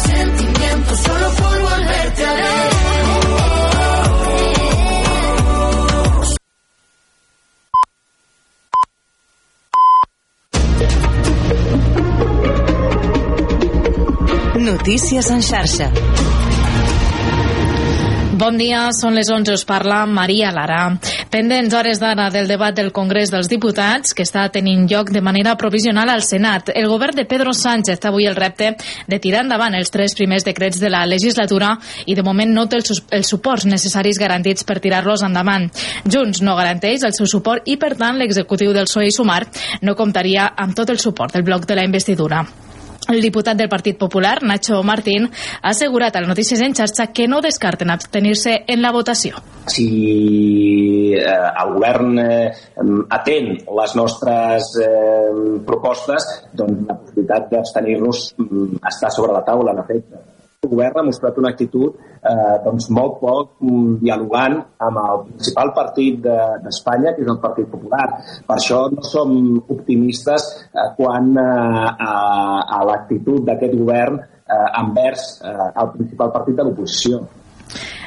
sentimientos solo por volverte a ver. Notícies en xarxa. Bon dia, són les 11, us parla Maria Lara. Pendents hores d'ara del debat del Congrés dels Diputats, que està tenint lloc de manera provisional al Senat, el govern de Pedro Sánchez té avui el repte de tirar endavant els tres primers decrets de la legislatura i de moment no té els, els suports necessaris garantits per tirar-los endavant. Junts no garanteix el seu suport i, per tant, l'executiu del PSOE i Sumar no comptaria amb tot el suport del bloc de la investidura. El diputat del Partit Popular, Nacho Martín, ha assegurat a les notícies en xarxa que no descarten abstenir-se en la votació. Si eh, el govern eh, atén les nostres eh, propostes, doncs la possibilitat d'abstenir-nos mm, està sobre la taula, en efecte govern ha mostrat una actitud eh, doncs molt poc mm, dialogant amb el principal partit d'Espanya, de, que és el Partit Popular. Per això no som optimistes eh, quan eh, a, a l'actitud d'aquest govern eh, envers eh, el principal partit de l'oposició.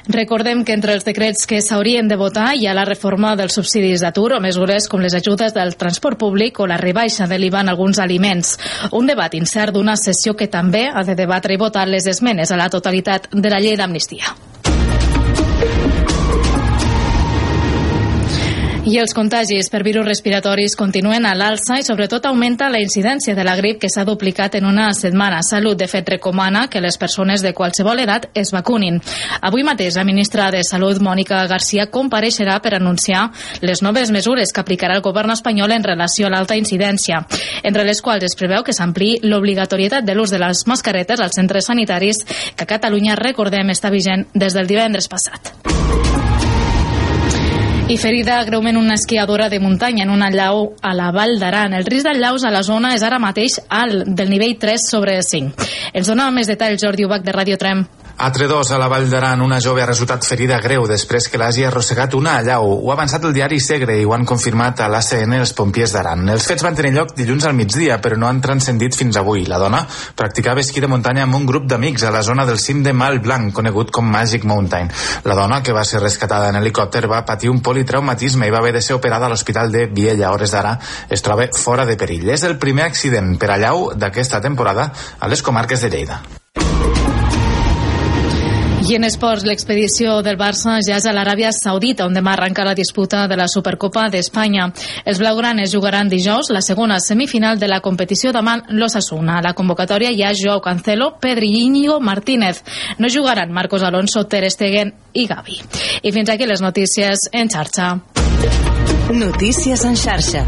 Recordem que entre els decrets que s'haurien de votar hi ha la reforma dels subsidis d'atur o mesures com les ajudes del transport públic o la rebaixa de l'IVA en alguns aliments. Un debat incert d'una sessió que també ha de debatre i votar les esmenes a la totalitat de la llei d'amnistia. I els contagis per virus respiratoris continuen a l'alça i sobretot augmenta la incidència de la grip que s'ha duplicat en una setmana. Salut, de fet, recomana que les persones de qualsevol edat es vacunin. Avui mateix la ministra de Salut, Mònica Garcia, compareixerà per anunciar les noves mesures que aplicarà el govern espanyol en relació a l'alta incidència, entre les quals es preveu que s'ampliï l'obligatorietat de l'ús de les mascaretes als centres sanitaris que a Catalunya, recordem, està vigent des del divendres passat. I ferida greument una esquiadora de muntanya en una llau a la Vall d'Aran. El risc del llaus a la zona és ara mateix alt, del nivell 3 sobre 5. Ens dona més detalls Jordi Ubach de Radio Trem. A Tredós, a la Vall d'Aran, una jove ha resultat ferida greu després que l'hagi arrossegat una allau. Ho ha avançat el diari Segre i ho han confirmat a l'ACN els pompiers d'Aran. Els fets van tenir lloc dilluns al migdia, però no han transcendit fins avui. La dona practicava esquí de muntanya amb un grup d'amics a la zona del cim de Mal Blanc, conegut com Magic Mountain. La dona, que va ser rescatada en helicòpter, va patir un politraumatisme i va haver de ser operada a l'Hospital de Viella. A hores d'ara es troba fora de perill. És el primer accident per allau d'aquesta temporada a les comarques de Lleida. I en esports, l'expedició del Barça ja és a l'Aràbia Saudita, on demà arranca la disputa de la Supercopa d'Espanya. Els blaugranes jugaran dijous la segona semifinal de la competició davant l'Osasuna. A la convocatòria hi ha Joao Cancelo, Pedri Íñigo Martínez. No jugaran Marcos Alonso, Ter Stegen i Gavi. I fins aquí les notícies en xarxa. Notícies en xarxa.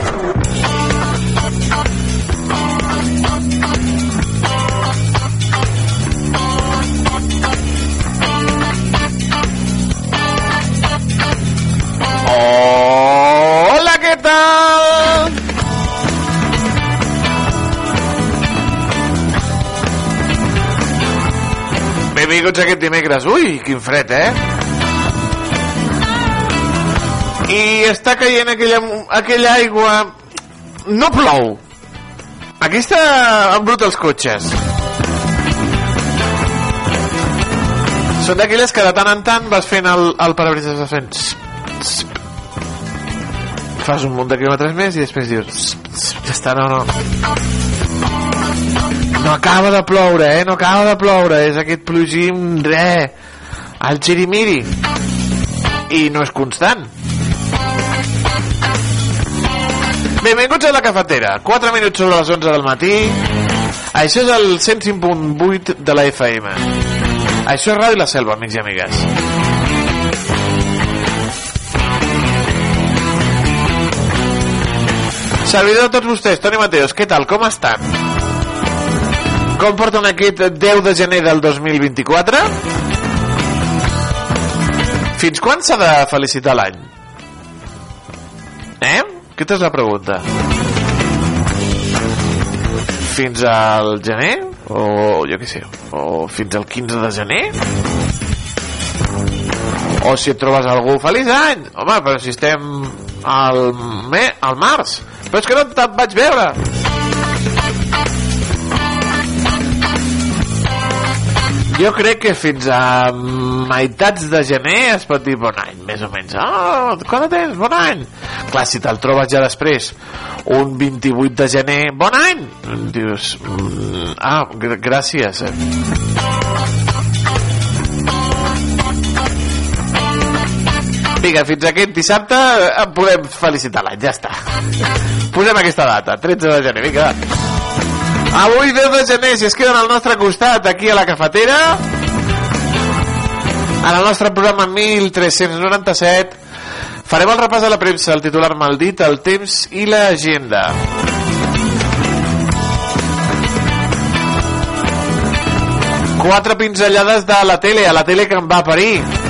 Benvinguts aquest dimecres. Ui, quin fred, eh? I està caient aquella, aquella aigua... No plou. Aquesta embruta els cotxes. Són d'aquelles que de tant en tant vas fent el, el parabrises, vas fent... Fas un munt de quilòmetres més i després dius... Ja està, no, no. No acaba de ploure, eh? No acaba de ploure. És aquest plogim, re. El xirimiri. I no és constant. Benvinguts a la cafetera. 4 minuts sobre les 11 del matí. Això és el 105.8 de la FM. Això és Ràdio La Selva, amics i amigues. Servidor a tots vostès, Toni Mateos, què tal? Com estan? Com porten aquest 10 de gener del 2024? Fins quan s'ha de felicitar l'any? Aquesta és la pregunta. Fins al gener? O jo què sé, o fins al 15 de gener? O si et trobes algú, feliç any! Home, però si estem al, me, al març. Però és que no te'n vaig veure. Jo crec que fins a meitats de gener es pot dir bon any, més o menys. Ah, quan tens? Bon any! Clar, si te'l trobes ja després, un 28 de gener, bon any! Dius, mm, ah, gr gràcies. Vinga, fins aquest dissabte em podem felicitar l'any, ja està. Posem aquesta data, 13 de gener, vinga, va. Avui 10 de gener, si es queden al nostre costat, aquí a la cafetera, en el nostre programa 1397, farem el repàs de la premsa, el titular maldit, el temps i l'agenda. Quatre pinzellades de la tele, a la tele que em va parir.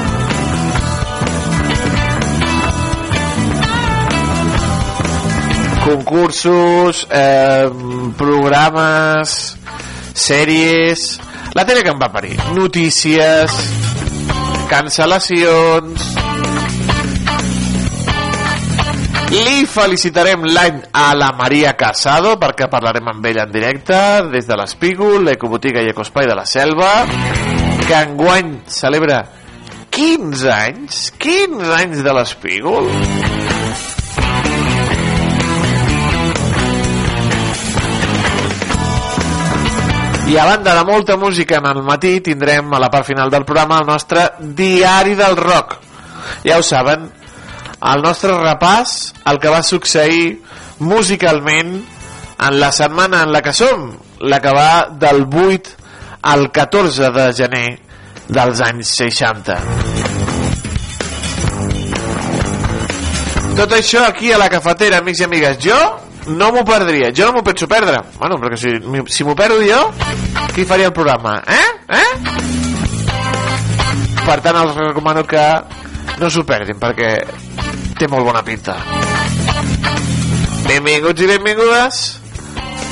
Concursos, eh, programes, sèries... La tele que em va parir. Notícies, cancel·lacions... Li felicitarem l'any a la Maria Casado perquè parlarem amb ella en directe des de l'Espígol, l'Ecobotiga i Ecospai de la Selva que enguany celebra 15 anys 15 anys de l'Espígol I a banda de molta música en el matí, tindrem a la part final del programa el nostre Diari del Rock. Ja ho saben, el nostre repàs, el que va succeir musicalment en la setmana en la que som, la que va del 8 al 14 de gener dels anys 60. Tot això aquí a la cafetera, amics i amigues. Jo no m'ho perdria, jo no m'ho penso perdre. Bueno, perquè si, si m'ho perdo jo, qui faria el programa? Eh? Eh? Per tant, els recomano que no s'ho perdin, perquè té molt bona pinta. Benvinguts i benvingudes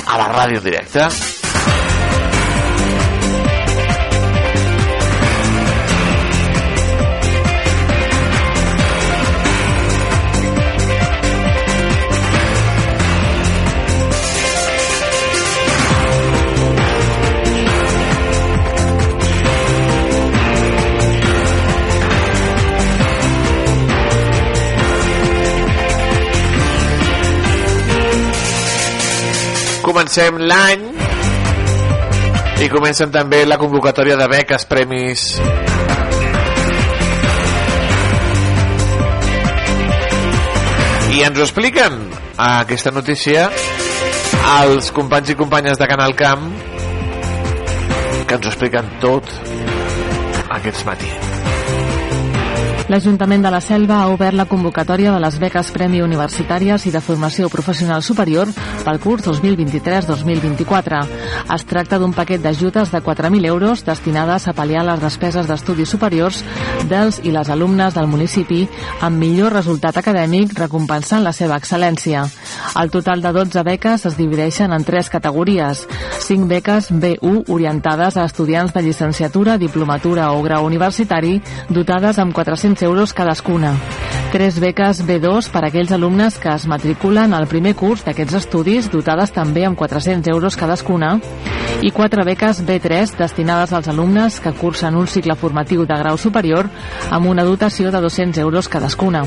a la ràdio directa. L'any i comencen també la convocatòria de beques, premis i ens ho expliquen aquesta notícia els companys i companyes de Canal Camp que ens ho expliquen tot aquest matí. L'Ajuntament de la Selva ha obert la convocatòria de les beques Premi Universitàries i de Formació Professional Superior pel curs 2023-2024. Es tracta d'un paquet d'ajudes de 4.000 euros destinades a pal·liar les despeses d'estudis superiors dels i les alumnes del municipi amb millor resultat acadèmic recompensant la seva excel·lència. El total de 12 beques es divideixen en tres categories. 5 beques B1 orientades a estudiants de llicenciatura, diplomatura o grau universitari dotades amb 400 euros cadascuna. Tres beques B2 per a aquells alumnes que es matriculen al primer curs d'aquests estudis, dotades també amb 400 euros cadascuna, i quatre beques B3 destinades als alumnes que cursen un cicle formatiu de grau superior amb una dotació de 200 euros cadascuna.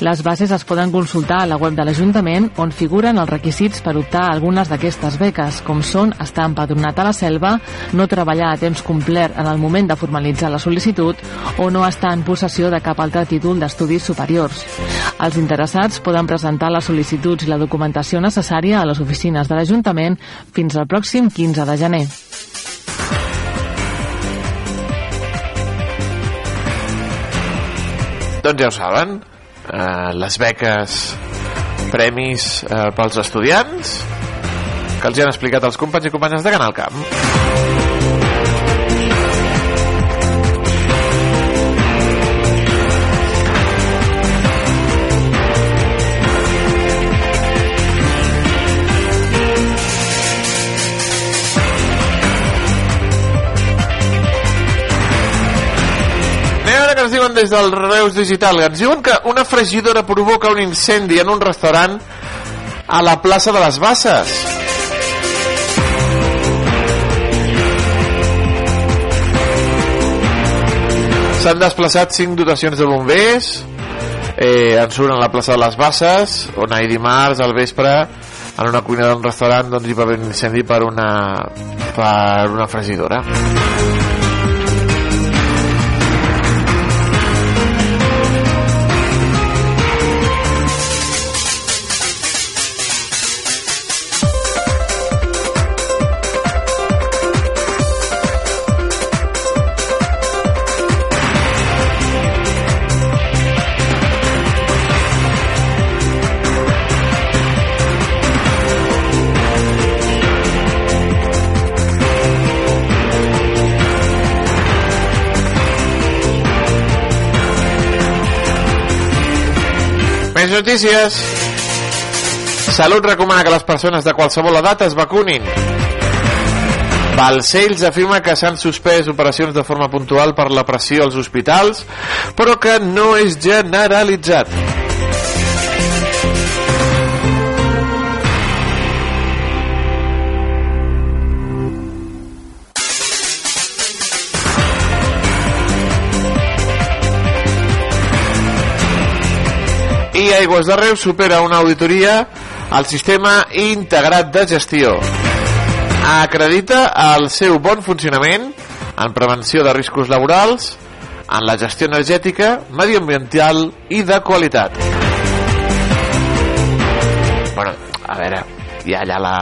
Les bases es poden consultar a la web de l'Ajuntament on figuren els requisits per optar a algunes d'aquestes beques, com són estar empadronat a la selva, no treballar a temps complet en el moment de formalitzar la sol·licitud o no estar en possessió de cap altre títol d'estudis superiors. Els interessats poden presentar les sol·licituds i la documentació necessària a les oficines de l'Ajuntament fins al pròxim 15 de gener. Doncs ja ho saben, eh, les beques, premis eh, pels estudiants, que els hi han explicat els companys i companyes de Canal Camp. Diuen des del Reus Digital? Ens diuen que una fregidora provoca un incendi en un restaurant a la plaça de les Basses. S'han desplaçat cinc dotacions de bombers eh, en surten a la plaça de les Basses on ahir dimarts al vespre en una cuina d'un restaurant doncs, hi va haver un incendi per una, per una fregidora. Notícies. Salut recomana que les persones de qualsevol edat es vacunin. Balcells afirma que s'han suspès operacions de forma puntual per la pressió als hospitals, però que no és generalitzat. I Aigües de Reus supera una auditoria al sistema integrat de gestió. Acredita el seu bon funcionament en prevenció de riscos laborals, en la gestió energètica, mediambiental i de qualitat. Bueno, a veure, hi ha allà la...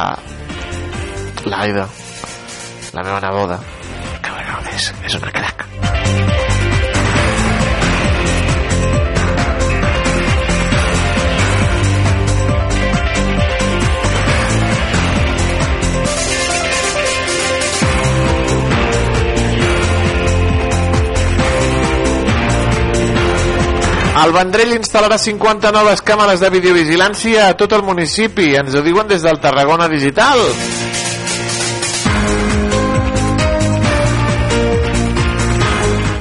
l'Aida, la meva neboda, que bueno, és, és una crac. El Vendrell instal·larà 50 noves càmeres de videovigilància a tot el municipi. Ens ho diuen des del Tarragona Digital.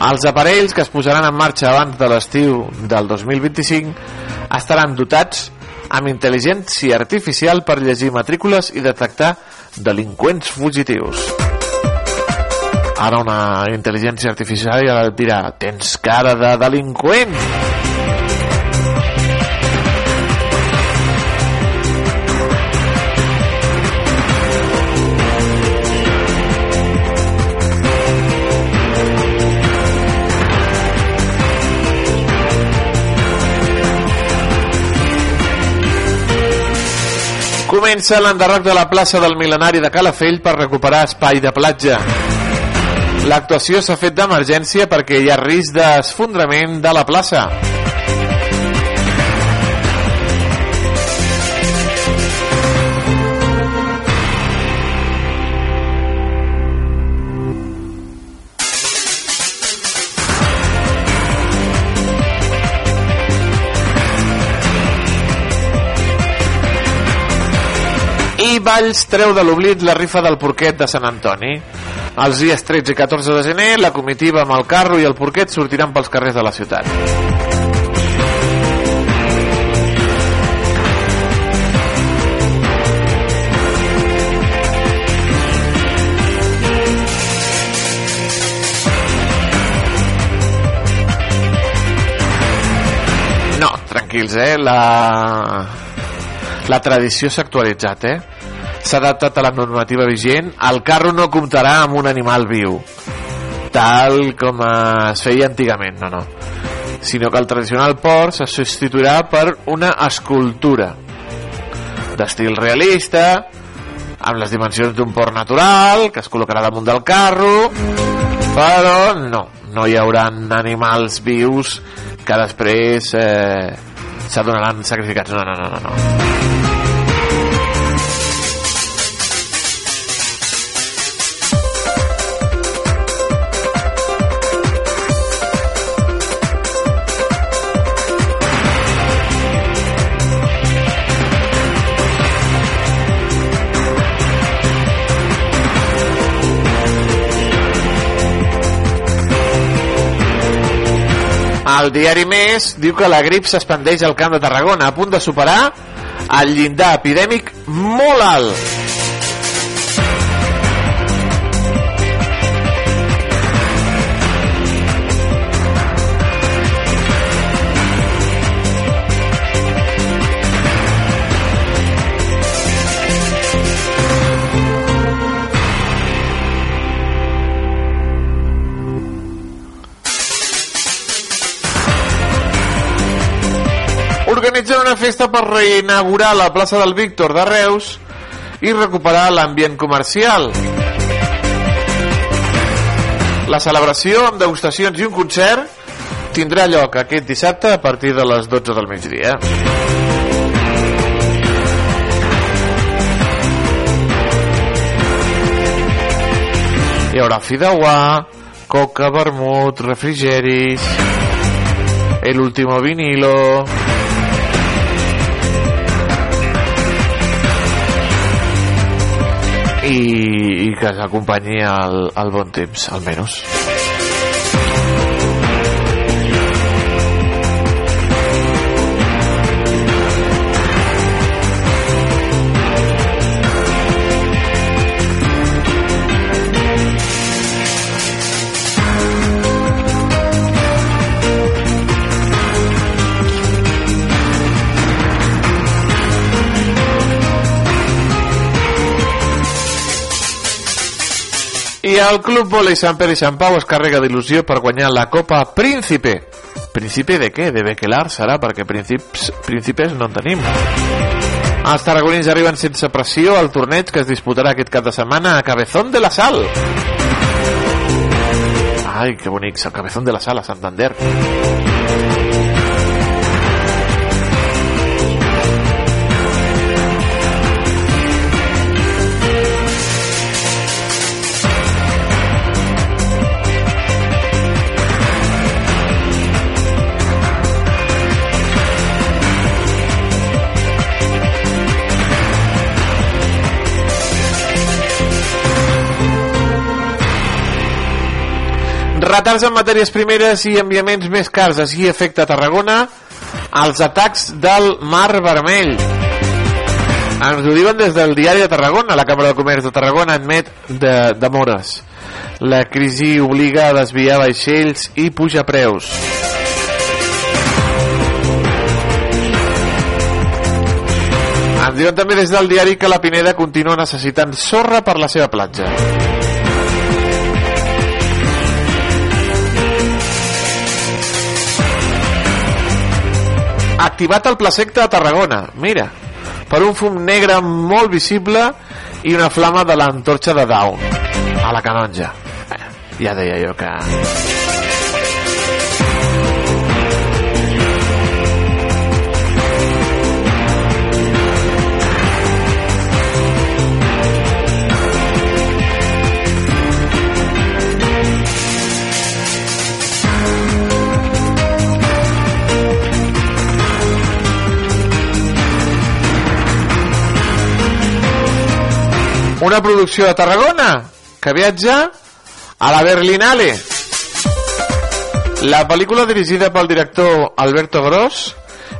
Els aparells que es posaran en marxa abans de l'estiu del 2025 estaran dotats amb intel·ligència artificial per llegir matrícules i detectar delinqüents fugitius. Ara una intel·ligència artificial ja dirà tens cara de delinqüent. Comença l'enderroc de la plaça del Milenari de Calafell per recuperar espai de platja. L'actuació s'ha fet d'emergència perquè hi ha risc d'esfondrament de la plaça. Valls treu de l'oblit la rifa del porquet de Sant Antoni. Els dies 13 i 14 de gener, la comitiva amb el carro i el porquet sortiran pels carrers de la ciutat. No, tranquils, eh? La, la tradició s'ha actualitzat, eh? S'ha adaptat a la normativa vigent. El carro no comptarà amb un animal viu, tal com es feia antigament, no, no. Sinó que el tradicional port se substituirà per una escultura d'estil realista, amb les dimensions d'un port natural, que es col·locarà damunt del carro, però no, no hi haurà animals vius que després eh, s'adonaran sacrificats. No, no, no, no. no. El diari Més diu que la grip s'expandeix al Camp de Tarragona a punt de superar el llindar epidèmic molt alt. Organitzen una festa per reinaugurar la plaça del Víctor de Reus i recuperar l'ambient comercial. La celebració amb degustacions i un concert tindrà lloc aquest dissabte a partir de les 12 del migdia. Hi haurà fideuà, coca, vermut, refrigeris, el último vinilo... i, i que s'acompanyi el, el bon temps, almenys. El Club Volei Sant Pere i Sant Pau es carrega d'il·lusió per guanyar la Copa Príncipe. Príncipe de què? De Bequelar serà, perquè príncips, príncipes no en tenim. Els tarragonins arriben sense pressió al torneig que es disputarà aquest cap de setmana a Cabezón de la Sal. Ai, que bonic, el Cabezón de la Sal a Santander. Retards en matèries primeres i enviaments més cars. Així afecta Tarragona els atacs del Mar Vermell. Ens ho diuen des del diari de Tarragona. La Càmera de Comerç de Tarragona admet de, de mores. La crisi obliga a desviar vaixells i puja preus. Ens diuen també des del diari que la Pineda continua necessitant sorra per la seva platja. Activat el placecte a Tarragona, mira, per un fum negre molt visible i una flama de l'antorxa de Down a la canonja. Ja deia jo que... una producció de Tarragona que viatja a la Berlinale. La pel·lícula dirigida pel director Alberto Gross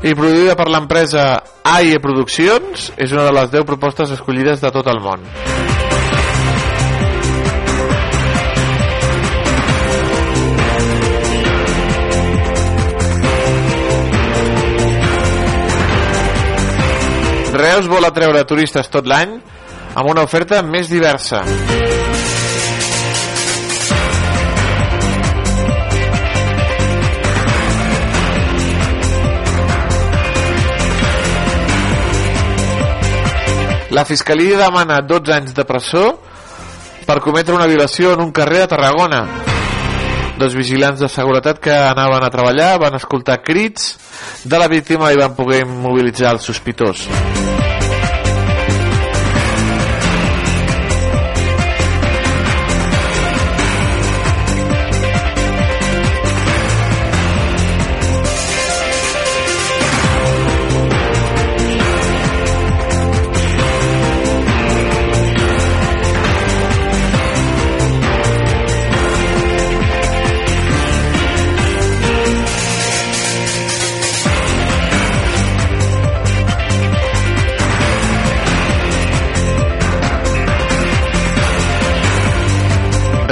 i produïda per l'empresa AIE Produccions és una de les 10 propostes escollides de tot el món. Reus vol atreure turistes tot l'any amb una oferta més diversa. La Fiscalia demana 12 anys de presó per cometre una violació en un carrer de Tarragona. Dos vigilants de seguretat que anaven a treballar van escoltar crits de la víctima i van poder mobilitzar el sospitós.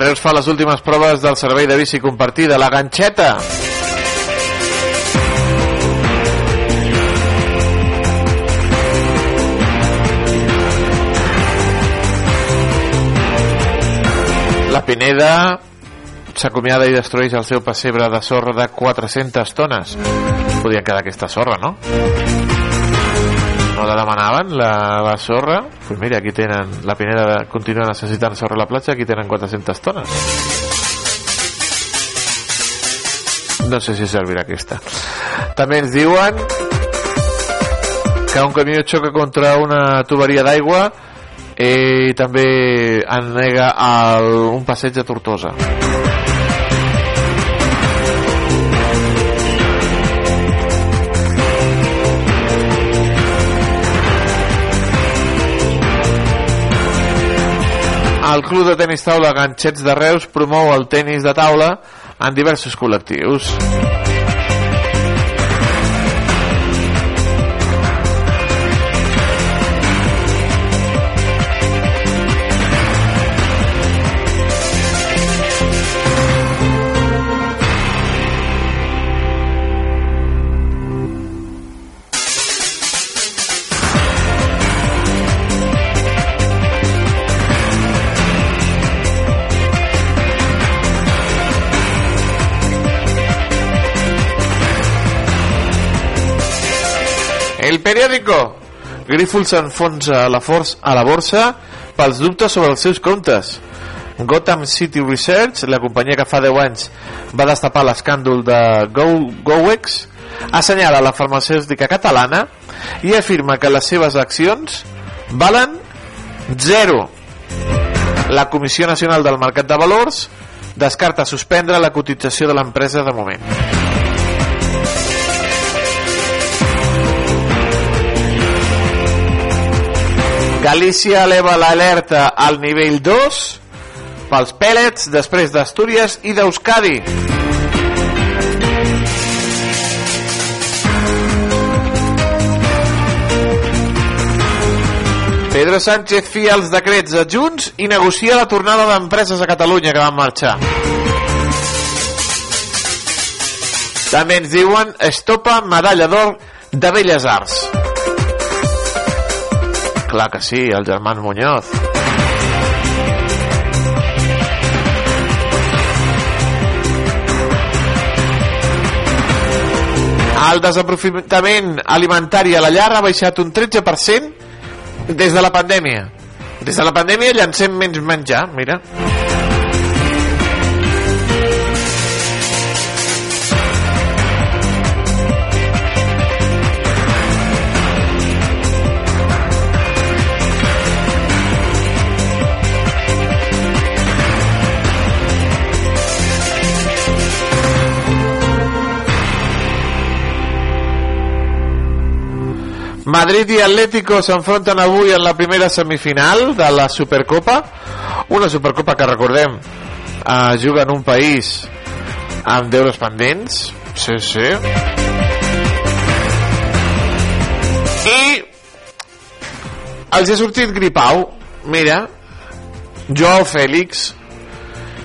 Reus fa les últimes proves del servei de bici compartida, la ganxeta. La Pineda s'acomiada i destrueix el seu pessebre de sorra de 400 tones. Podien quedar aquesta sorra, no? No la demanaven, la, la sorra? Pues mira, aquí tenen, la Pineda continua necessitant sorra a la platja, aquí tenen 400 tones. No sé si servirà aquesta. També ens diuen que un camió xoca contra una tuberia d'aigua i també nega el, un passeig a Tortosa. El Club de Tenis Taula Ganxets de Reus promou el tenis de taula en diversos col·lectius. Periòdico Grífol s'enfonsa a, la força, a la borsa pels dubtes sobre els seus comptes. Gotham City Research, la companyia que fa 10 anys va destapar l'escàndol de Go, GoEx, assenyala la farmacèutica catalana i afirma que les seves accions valen zero. La Comissió Nacional del Mercat de Valors descarta suspendre la cotització de l'empresa de moment. Galícia eleva l'alerta al nivell 2 pels pèl·lets després d'Astúries i d'Euskadi. Pedro Sánchez fia els decrets a Junts i negocia la tornada d'empreses a Catalunya que van marxar. També ens diuen estopa medalla d'or de Belles Arts. Clar que sí, el germán Muñoz. El desaprofitament alimentari a la llar ha baixat un 13% des de la pandèmia. Des de la pandèmia llancem menys menjar, mira. Madrid i Atlético s'enfronten avui en la primera semifinal de la Supercopa una Supercopa que recordem eh, juga en un país amb deures pendents. Sí, sí. I els ha sortit gripau. Mira Joao Fèlix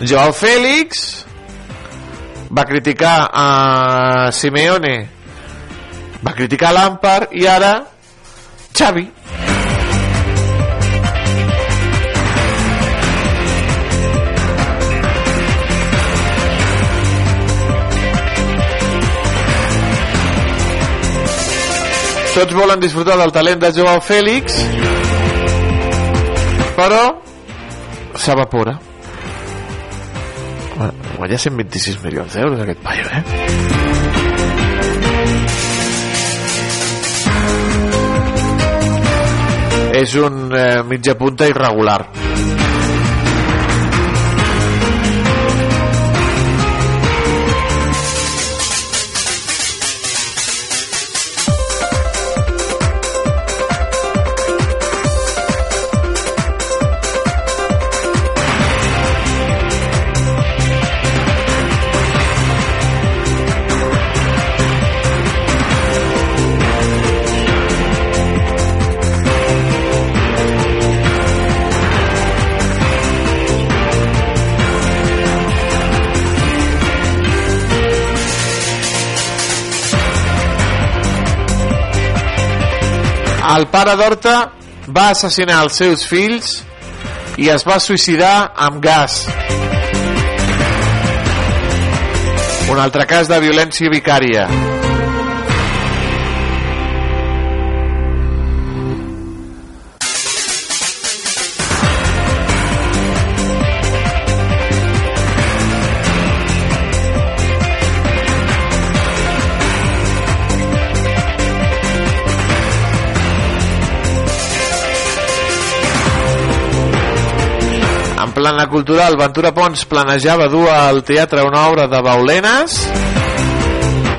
Joao Fèlix va criticar a Simeone va criticar Lampard i ara Xavi. Tots volen disfrutar del talent de Joao Fèlix però s'evapora. Guanya 126 milions d'euros aquest paio eh és un eh, mitja punta irregular El pare d'Horta va assassinar els seus fills i es va suïcidar amb gas. Un altre cas de violència vicària. Plana cultural, Ventura Pons planejava dur al teatre una obra de Baulenes.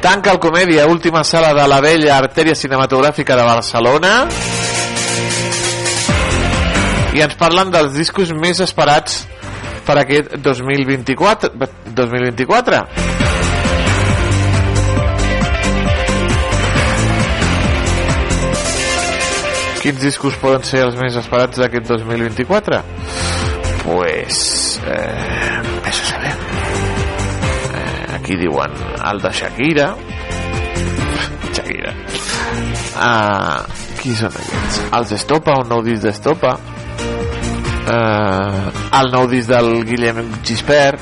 Tanca el comèdia última sala de la vella artèria cinematogràfica de Barcelona. I ens parlen dels discos més esperats per aquest 2024. 2024. Quins discos poden ser els més esperats d'aquest 2024? Pues... Eh, vés a saber. Eh, aquí diuen el de Shakira. Shakira. Ah, qui són aquests? Els d'Estopa, un nou disc d'Estopa. Eh, el nou disc del Guillem Gispert.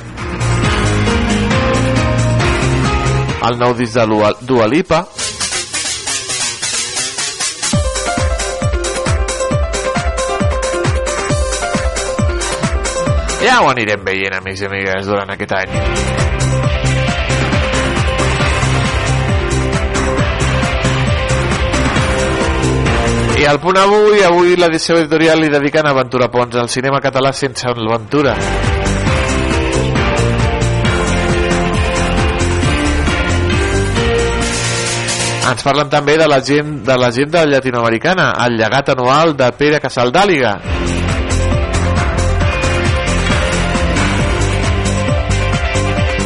El nou disc de Dua- Dua Lipa. Ho anirem veient, amics i amigues, durant aquest any. I al punt avui, avui l'edició editorial li dediquen a Ventura Pons, al cinema català sense aventura. Ens parlen també de la gent de l'agenda llatinoamericana, el llegat anual de Pere Casaldàliga.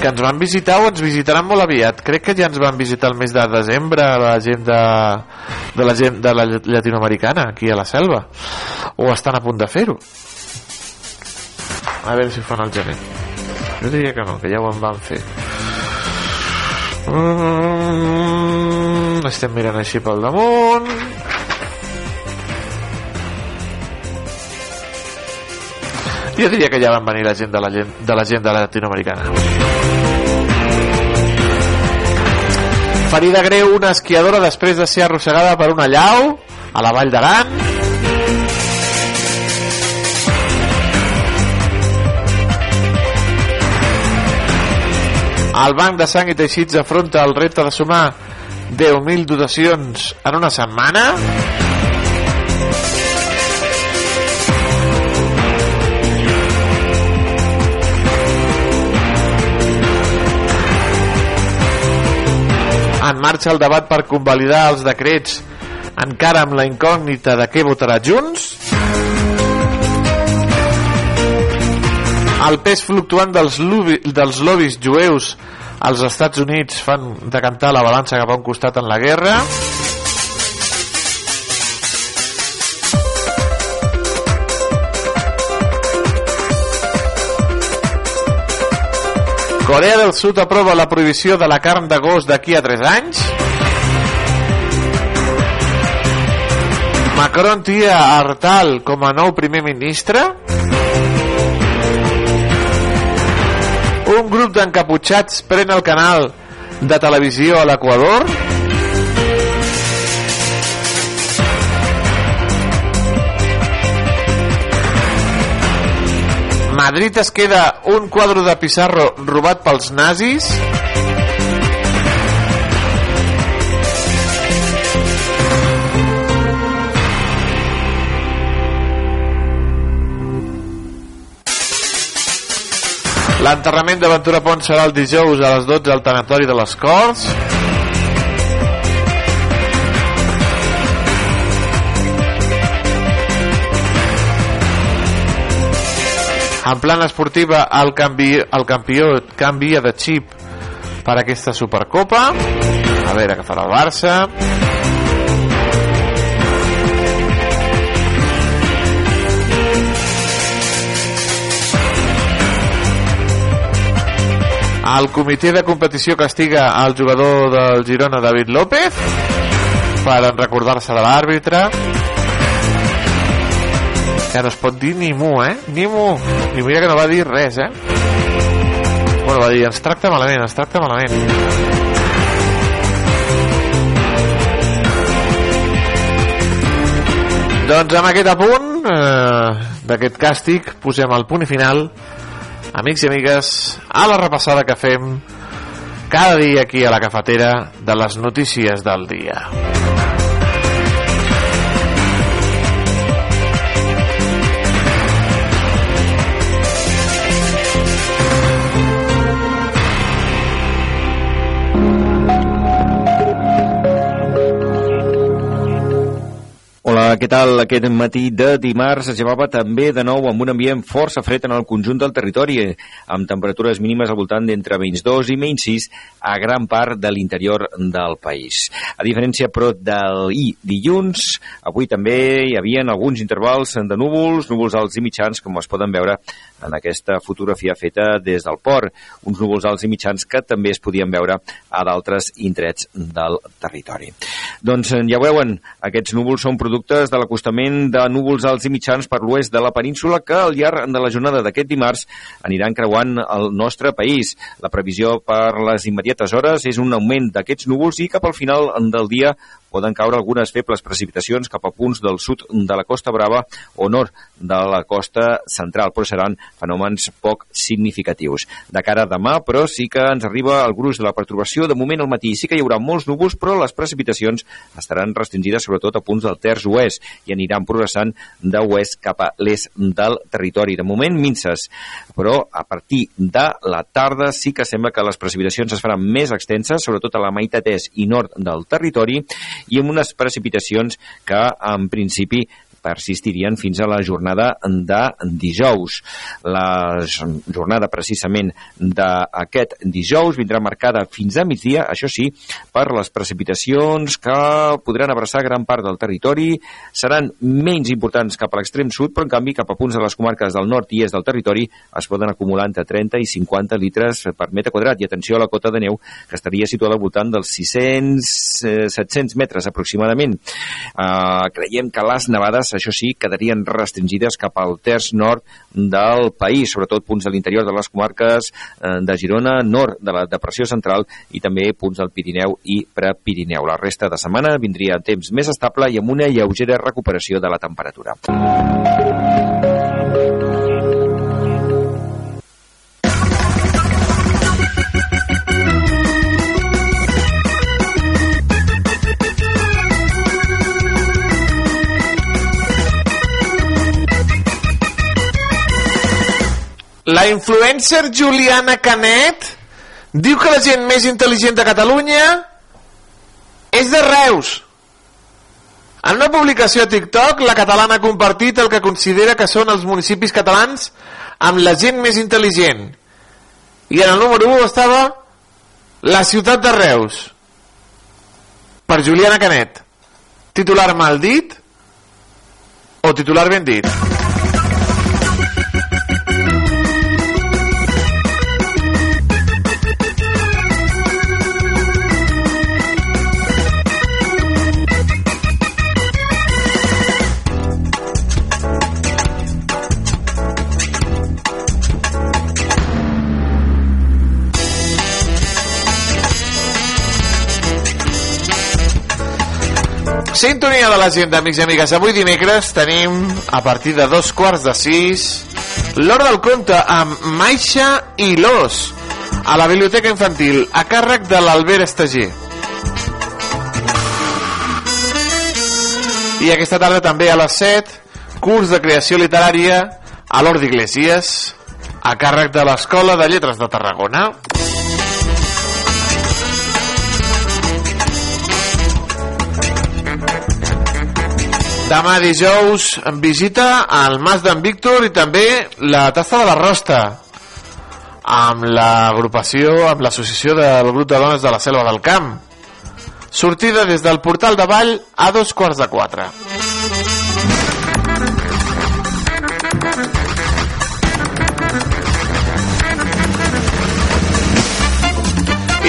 Que ens van visitar o ens visitaran molt aviat. Crec que ja ens van visitar el mes de desembre la gent de, de la gent de la llatinoamericana aquí a la selva. O estan a punt de fer-ho. A veure si ho fan al gener. Jo diria que no, que ja ho en van fer. Mm, estem mirant així pel damunt. Jo diria que ja van venir la gent de la gent de la gent de la latinoamericana. Ferida greu, una esquiadora després de ser arrossegada per una llau a la Vall d'Aran. El Banc de Sang i Teixits afronta el repte de sumar 10.000 dotacions en una setmana. Marxa el debat per convalidar els decrets encara amb la incògnita de què votarà Junts. El pes fluctuant dels, lobby, dels lobbies jueus als Estats Units fan decantar la balança cap a un costat en la guerra. Corea del Sud aprova la prohibició de la carn de gos d'aquí a 3 anys. Macron tia Artal com a nou primer ministre. Un grup d'encaputxats pren el canal de televisió a l'Equador. Madrid es queda un quadre de Pizarro robat pels nazis. L'enterrament d'Aventura Pont serà el dijous a les 12 al tanatori de les Corts. En plan esportiva, el, canvi, el campió canvia de xip per aquesta Supercopa. A veure què farà el Barça. El comitè de competició castiga al jugador del Girona, David López. per recordar-se de l'àrbitre que no es pot dir ni mu, eh? Ni mu. Ni mira que no va dir res, eh? Bueno, va dir, ens tracta malament, ens tracta malament. Doncs amb aquest apunt eh, d'aquest càstig posem el punt i final amics i amigues a la repassada que fem cada dia aquí a la cafetera de les notícies del dia. Què tal? Aquest matí de dimarts es llevava també de nou amb un ambient força fred en el conjunt del territori, amb temperatures mínimes al voltant d'entre menys 2 i menys 6 a gran part de l'interior del país. A diferència, però, d'ahir dilluns, avui també hi havia alguns intervals de núvols, núvols alts i mitjans, com es poden veure en aquesta fotografia feta des del port. Uns núvols alts i mitjans que també es podien veure a d'altres indrets del territori. Doncs ja veuen, aquests núvols són productes de l'acostament de núvols alts i mitjans per l'oest de la península que al llarg de la jornada d'aquest dimarts aniran creuant el nostre país. La previsió per les immediates hores és un augment d'aquests núvols i cap al final del dia poden caure algunes febles precipitacions cap a punts del sud de la Costa Brava o nord de la costa central, però seran fenòmens poc significatius. De cara a demà, però, sí que ens arriba el gruix de la perturbació. De moment al matí sí que hi haurà molts núvols, però les precipitacions estaran restringides sobretot a punts del terç oest i aniran progressant de oest cap a l'est del territori. De moment, minces, però a partir de la tarda sí que sembla que les precipitacions es faran més extenses, sobretot a la meitat est i nord del territori, i amb unes precipitacions que en principi persistirien fins a la jornada de dijous. La jornada precisament d'aquest dijous vindrà marcada fins a migdia, això sí, per les precipitacions que podran abraçar gran part del territori, seran menys importants cap a l'extrem sud, però en canvi cap a punts de les comarques del nord i est del territori es poden acumular entre 30 i 50 litres per metre quadrat. I atenció a la cota de neu, que estaria situada al voltant dels 600, eh, 700 metres aproximadament. Uh, creiem que les nevades això sí, quedarien restringides cap al terç nord del país, sobretot punts de l'interior de les comarques eh, de Girona, nord de la depressió central i també punts del Pirineu i Prepirineu. La resta de setmana vindria temps més estable i amb una lleugera recuperació de la temperatura. La influencer Juliana Canet diu que la gent més intel·ligent de Catalunya és de Reus. En una publicació a TikTok, la catalana ha compartit el que considera que són els municipis catalans amb la gent més intel·ligent. I en el número 1 estava la ciutat de Reus. Per Juliana Canet. Titular mal dit o titular ben dit? Sintonia de la gent, amics i amigues. Avui dimecres tenim, a partir de dos quarts de sis, l'hora del conte amb Maixa i l'Os a la Biblioteca Infantil, a càrrec de l'Albert Estager. I aquesta tarda també a les 7, curs de creació literària a l'Hort d'Iglesias, a càrrec de l'Escola de Lletres de Tarragona. Demà dijous en visita al Mas d'en Víctor i també la Tasta de la Rosta amb l'agrupació, amb l'associació del grup de dones de la Selva del Camp. Sortida des del portal de Vall a dos quarts de quatre.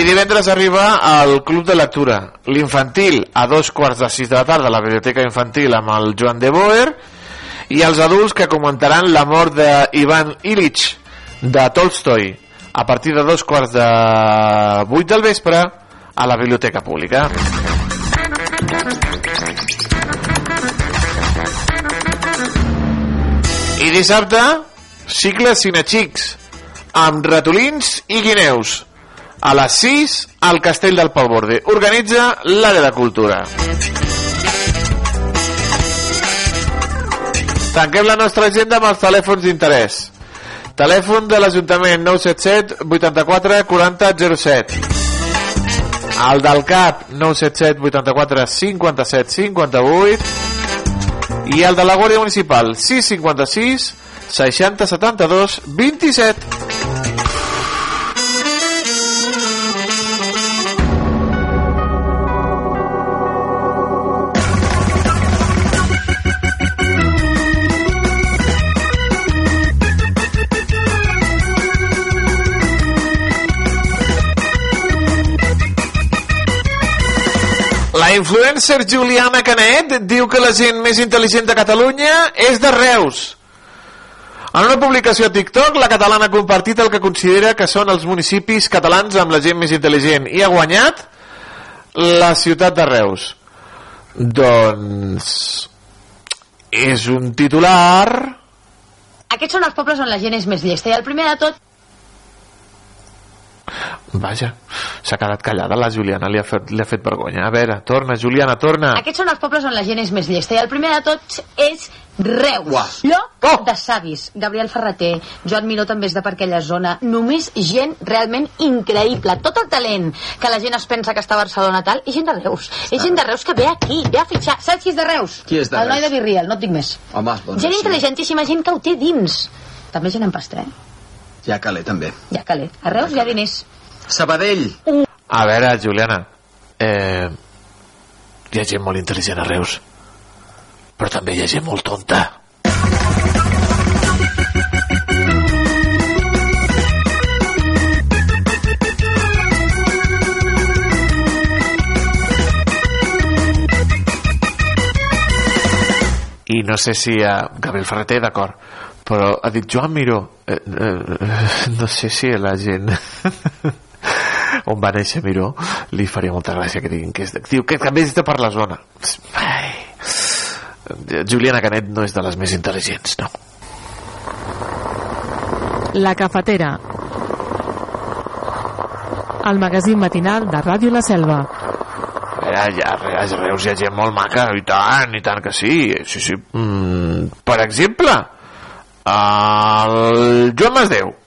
I divendres arriba al Club de Lectura. L'infantil a dos quarts de sis de la tarda a la Biblioteca Infantil amb el Joan de Boer i els adults que comentaran la mort d'Ivan Illich de Tolstoi a partir de dos quarts de vuit del vespre a la Biblioteca Pública. I dissabte, cicle Cinexics amb ratolins i guineus a les 6 al Castell del Palborde. Organitza l'àrea de cultura. Tanquem la nostra agenda amb els telèfons d'interès. Telèfon de l'Ajuntament 977 84 40 07. El del CAP 977 84 57 58 i el de la Guàrdia Municipal 656 60 72 27. Influencer Juliana Canet diu que la gent més intel·ligent de Catalunya és de Reus. En una publicació a TikTok, la catalana ha compartit el que considera que són els municipis catalans amb la gent més intel·ligent i ha guanyat la ciutat de Reus. Doncs és un titular... Aquests són els pobles on la gent és més llesta i el primer de tot Vaja, s'ha quedat callada la Juliana, li ha, fet, li ha fet vergonya. A veure, torna, Juliana, torna. Aquests són els pobles on la gent és més llesta i el primer de tots és Reus. Uah. Lloc oh. de savis. Gabriel Ferreter, Joan Miró també és de per aquella zona. Només gent realment increïble. Tot el talent que la gent es pensa que està a Barcelona tal, és gent de Reus. És gent de Reus que ve aquí, ve a fitxar. Saps qui és de Reus? Qui és de el noi Reus? de Virriel, no et dic més. Home, doncs gent sí. intel·ligentíssima, gent que ho té dins. També gent en pastre, eh? Ja calé, també. Ja calé. A Reus hi ha diners. Sabadell. A veure, Juliana, eh, hi ha gent molt intel·ligent a Reus, però també hi ha gent molt tonta. I no sé si a Gabriel Ferreter, d'acord, però ha dit Joan Miró, eh, eh, no sé si la gent on va néixer Miró li faria molta gràcia que diguin que és d'actiu, que també és de per la zona. Ai. Juliana Canet no és de les més intel·ligents, no. La cafetera. El magazín matinal de Ràdio La Selva. Ja, ja, a Reus hi ha gent molt maca, i tant, i tant que sí. sí, sí. Mm, per exemple, el Joan Masdeu.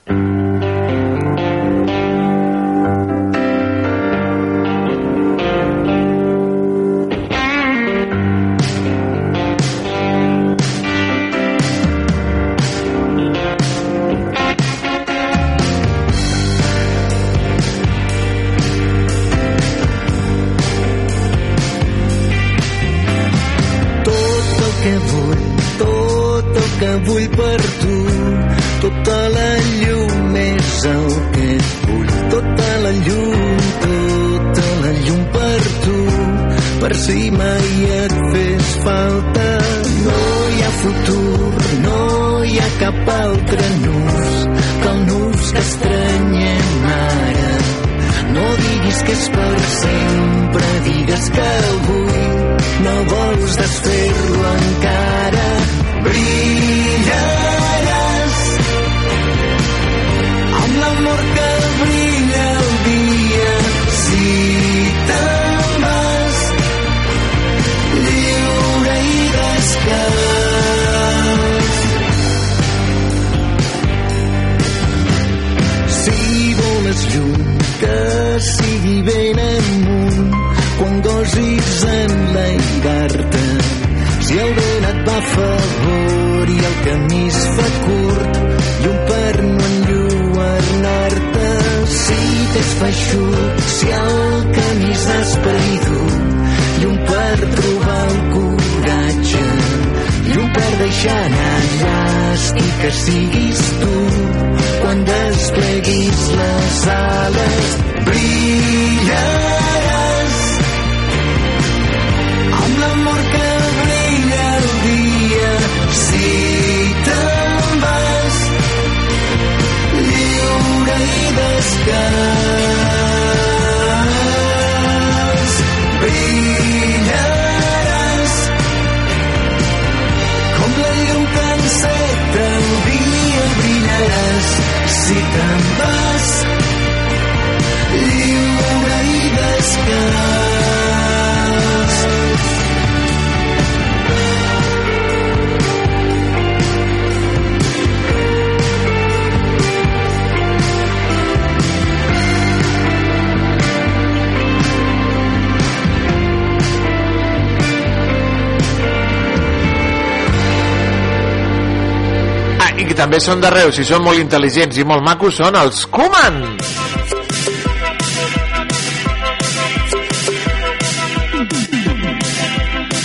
També són de Reus i són molt intel·ligents i molt macos, són els Koeman.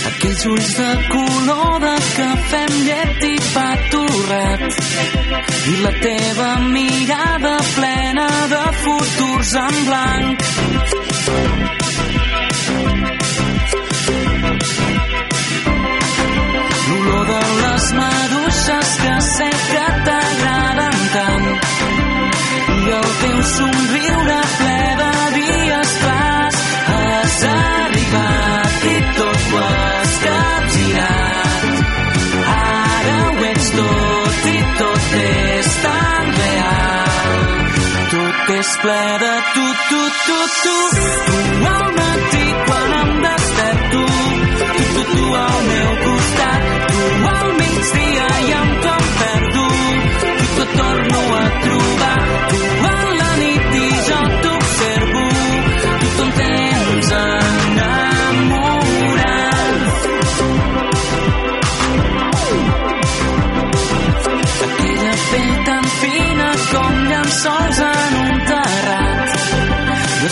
Aquells ulls de color de cafè amb llet i pa torrat i la teva mirada plena de futurs en blanc. Teu somriure ple de dies clars has arribat i tot ho has capgirat. Ara ho ets tot i tot és tan real. Tot és ple de tu, tu, tu, tu tu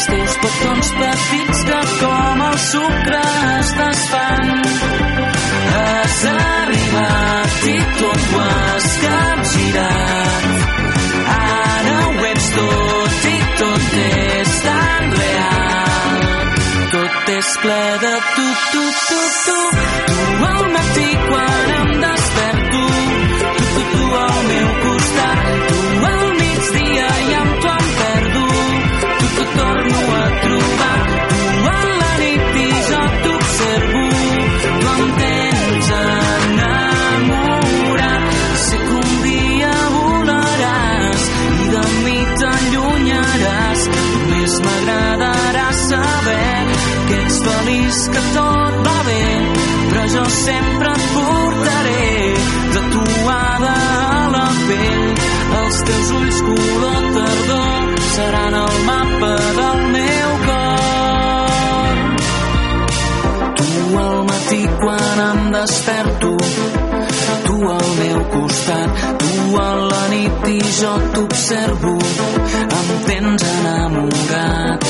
teus petons petits que com el sucre es desfan. Has arribat i tot ho has capgirat. Ara ho ets tot i tot és tan real. Tot és ple de tu, tu, tu, tu que tot va bé però jo sempre et portaré tatuada a la pell els teus ulls color tardor seran el mapa del meu cor. Tu al matí quan em desperto tu al meu costat tu a la nit i jo t'observo em tens enamorat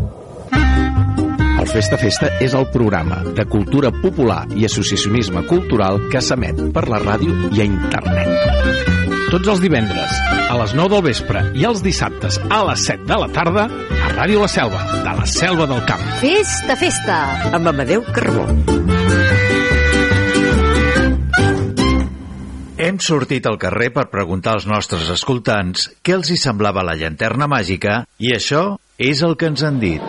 El Festa Festa és el programa de cultura popular i associacionisme cultural que s'emet per la ràdio i a internet. Tots els divendres, a les 9 del vespre i els dissabtes a les 7 de la tarda, a Ràdio La Selva, de la Selva del Camp. Festa, festa! Amb Amadeu Carbó. Hem sortit al carrer per preguntar als nostres escoltants què els hi semblava la llanterna màgica i això és el que ens han dit.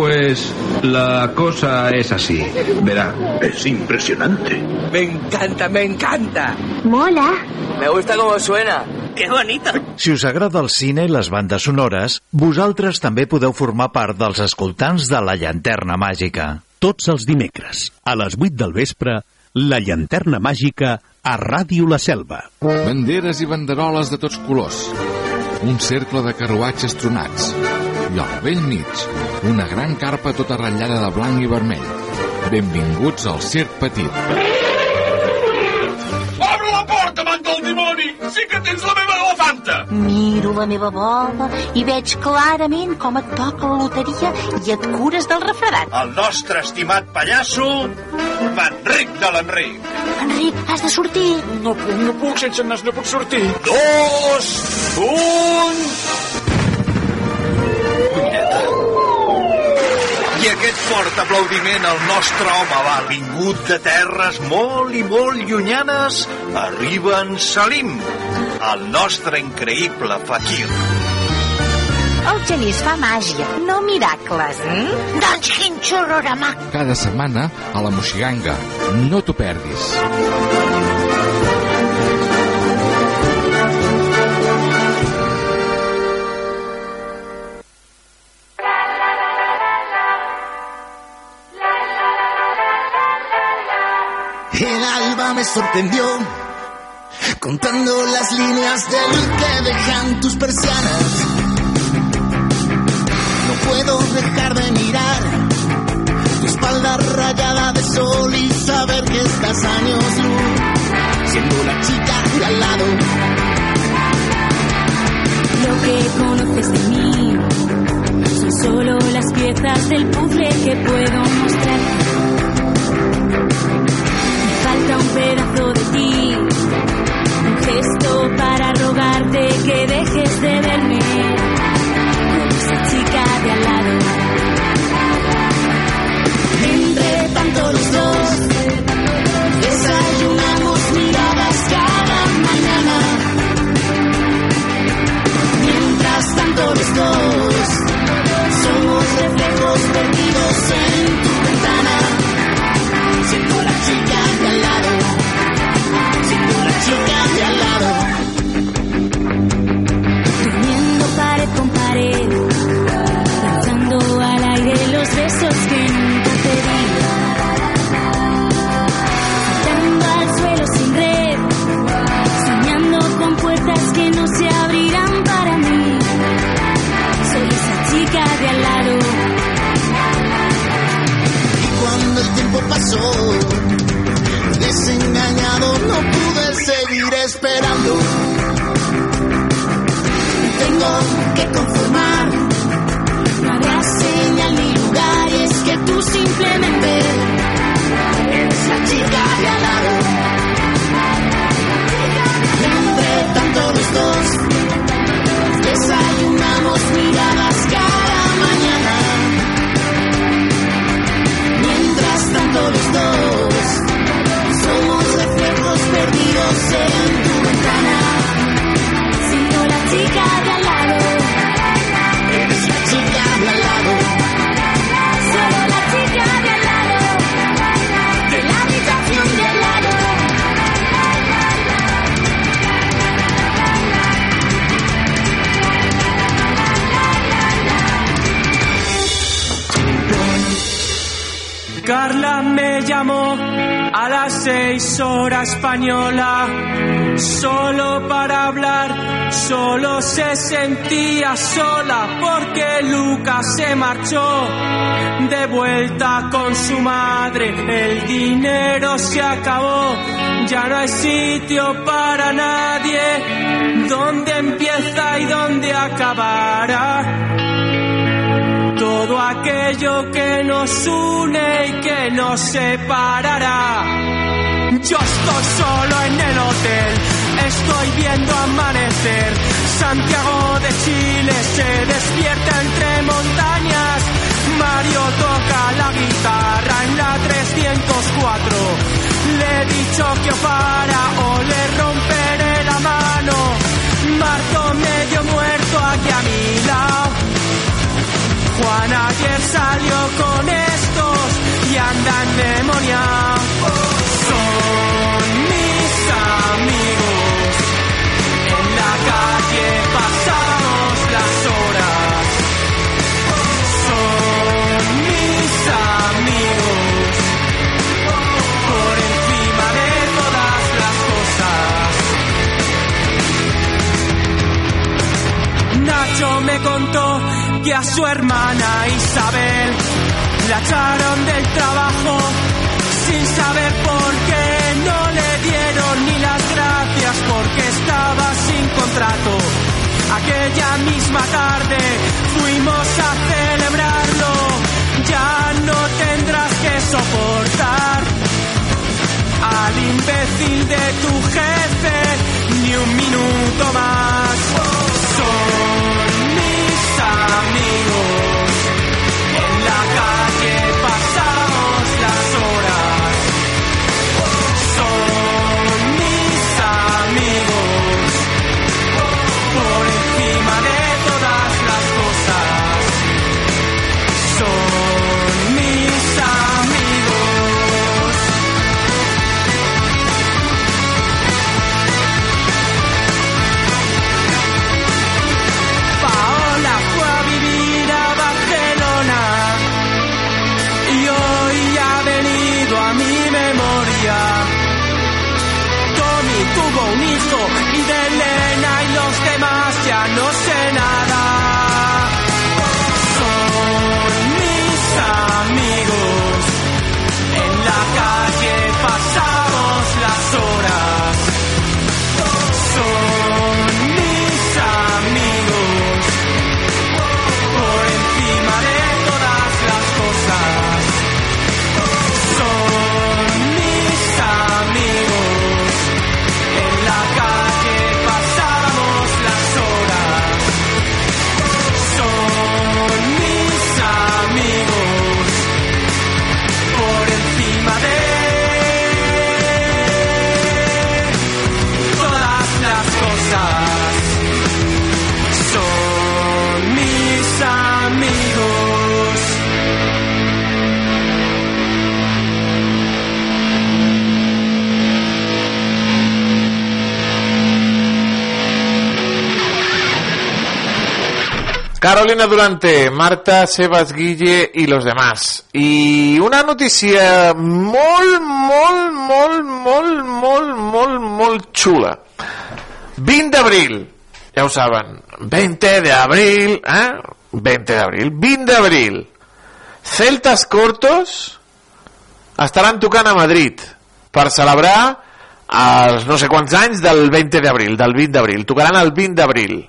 Pues la cosa es así. Verá, es impresionante. Me encanta, me encanta. Mola. Me gusta cómo suena. ¡Qué bonito! Si us agrada el cine i les bandes sonores, vosaltres també podeu formar part dels escoltants de la llanterna màgica. Tots els dimecres, a les 8 del vespre, la llanterna màgica a Ràdio La Selva. Banderes i banderoles de tots colors. Un cercle de carruatges tronats. I al vell mig, una gran carpa tota ratllada de blanc i vermell. Benvinguts al Circ Petit. Obre la porta, man del dimoni! Sí que tens la meva elefanta! Miro la meva bola i veig clarament com et toca la loteria i et cures del refredat. El nostre estimat pallasso, Manric de l'Enric. Enric, has de sortir. No puc, no puc, sense nas no puc sortir. Dos, un... aquest fort aplaudiment al nostre home va vingut de terres molt i molt llunyanes, arriba en Salim, el nostre increïble fakir. El genís fa màgia, no miracles. Mm? Doncs quin xurrorama. Cada setmana a la Moxiganga. No t'ho perdis. El alba me sorprendió contando las líneas de luz que dejan tus persianas. No puedo dejar de mirar tu espalda rayada de sol y saber que estás años luz, siendo la chica de al lado. Lo que conoces de mí son solo las piezas del puzzle que puedo mostrar. Pedazo de ti, un gesto para rogarte que dejes de verme española solo para hablar, solo se sentía sola porque Lucas se marchó de vuelta con su madre, el dinero se acabó, ya no hay sitio para nadie, dónde empieza y dónde acabará todo aquello que nos une y que nos separará. Yo estoy solo en el hotel, estoy viendo amanecer. Santiago de Chile se despierta entre montañas. Mario toca la guitarra en la 304. Le he dicho que para o le romperé la mano. Marto medio muerto aquí a mi lado. Juan ayer salió con estos y anda endemoniado. Amigos. En la calle pasamos las horas. Son mis amigos. Por encima de todas las cosas. Nacho me contó que a su hermana Isabel la echaron del trabajo sin saber por porque estaba sin contrato. Aquella misma tarde fuimos a celebrarlo, ya no tendrás que soportar al imbécil de tu jefe ni un minuto más. Son mis amigos. Pasamos las horas. Carolina Durante, Marta, Sebas Guille y los demás. Y una notícia molt, molt, molt, molt, molt, molt, molt xula. 20 d'abril, ja ho saben, 20 d'abril, eh? 20 d'abril, 20 d'abril. Celtas Cortos estaran tocant a Madrid per celebrar els no sé quants anys del 20 d'abril, del 20 d'abril. Tocaran el 20 d'abril.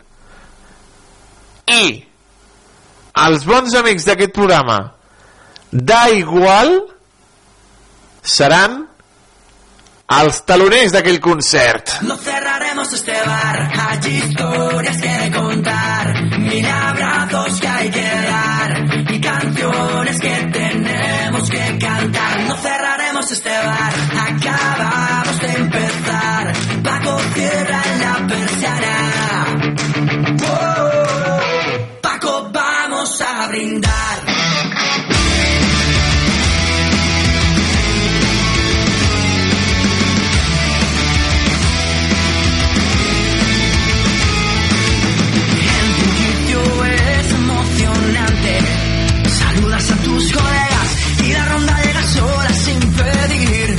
I els bons amics d'aquest programa da igual seran els taloners d'aquell concert. No cerraremos este bar, hay historias que contar, mil abrazos que hay que dar y canciones que tenemos que cantar. No cerraremos este bar, acabamos brindar. Saludas a tus colegas y la ronda llega sola sin pedir.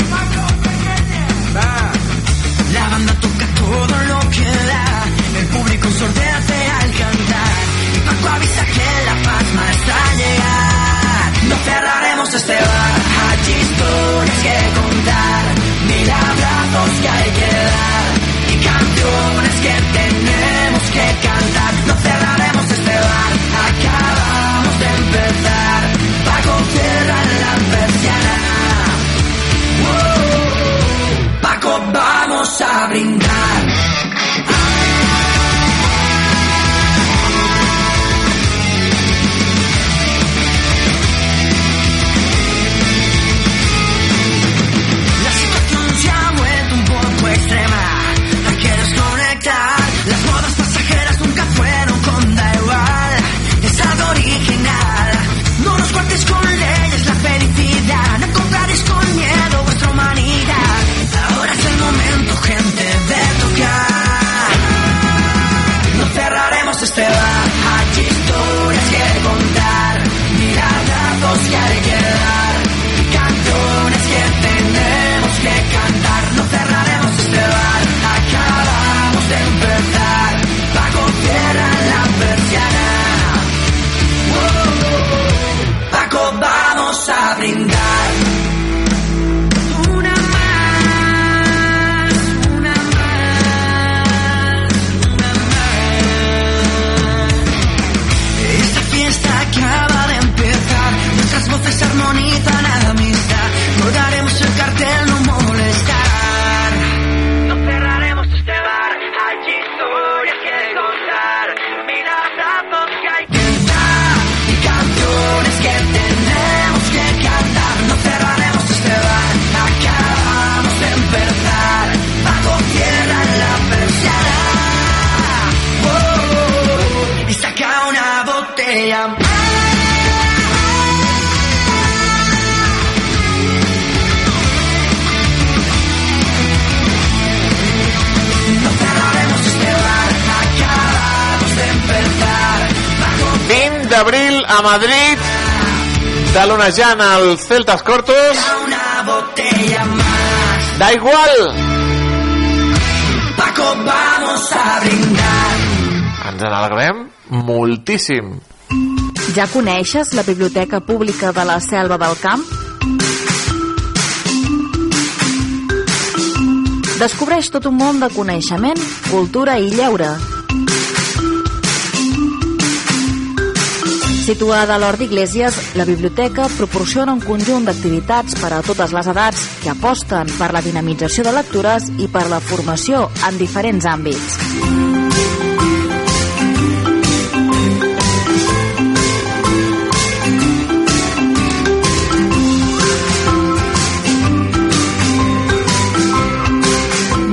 La banda toca todo lo que da. El público sorteate al cantar. Y Paco avisa que la a llegar. No cerraremos este bar. Hay historias que contar. Mil abrazos que hay que dar. Y canciones que tenemos que cantar. No cerraremos este bar. Acabamos de empezar. Paco cierra la persiana. Paco, vamos a brindar. Cantar, No cerraremos este bar. Acabamos de empezar. Bajo tierra la persiana. Bajo vamos a brindar. Una más. Una más. Una más. Esta fiesta acaba de empezar. Nuestras voces se armonizan. A Madrid, talonejant el Celtas Cortos. Da igual! Paco, vamos a brindar. Ens n'alegrem moltíssim. Ja coneixes la Biblioteca Pública de la Selva del Camp? Descobreix tot un món de coneixement, cultura i lleure. Situada a l'Hort d'Iglésies, la biblioteca proporciona un conjunt d'activitats per a totes les edats que aposten per la dinamització de lectures i per la formació en diferents àmbits.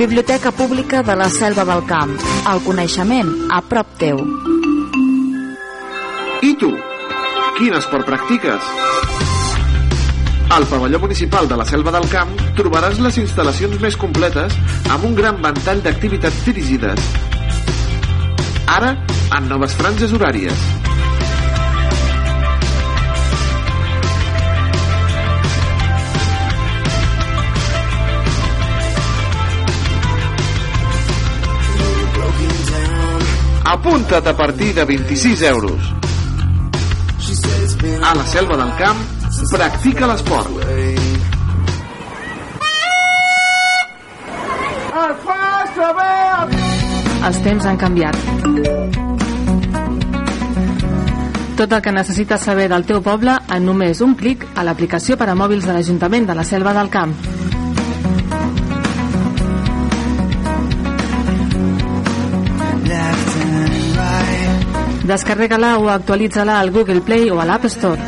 Biblioteca Pública de la Selva del Camp. El coneixement a prop teu. I tu? Quin esport practiques? Al pavelló municipal de la Selva del Camp trobaràs les instal·lacions més completes amb un gran ventall d'activitats dirigides. Ara, en noves franges horàries. Apunta't a partir de 26 euros. A la Selva del Camp, practica l'esport. Els temps han canviat. Tot el que necessites saber del teu poble en només un clic a l'aplicació per a mòbils de l'Ajuntament de la Selva del Camp. Descarrega-la o actualitza-la al Google Play o a l'App Store.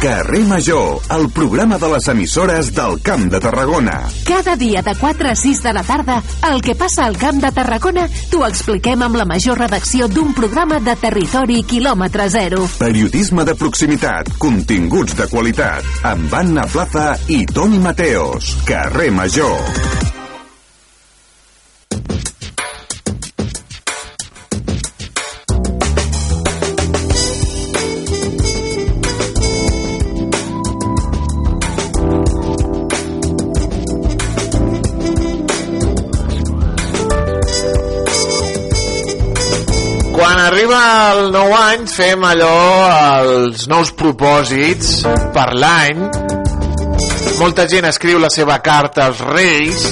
Carrer Major, el programa de les emissores del Camp de Tarragona. Cada dia de 4 a 6 de la tarda, el que passa al Camp de Tarragona t'ho expliquem amb la major redacció d'un programa de territori quilòmetre zero. Periodisme de proximitat, continguts de qualitat, amb Anna Plaza i Toni Mateos. Carrer Major. Any fem allò, els nous propòsits per l'any. Molta gent escriu la seva carta als Reis.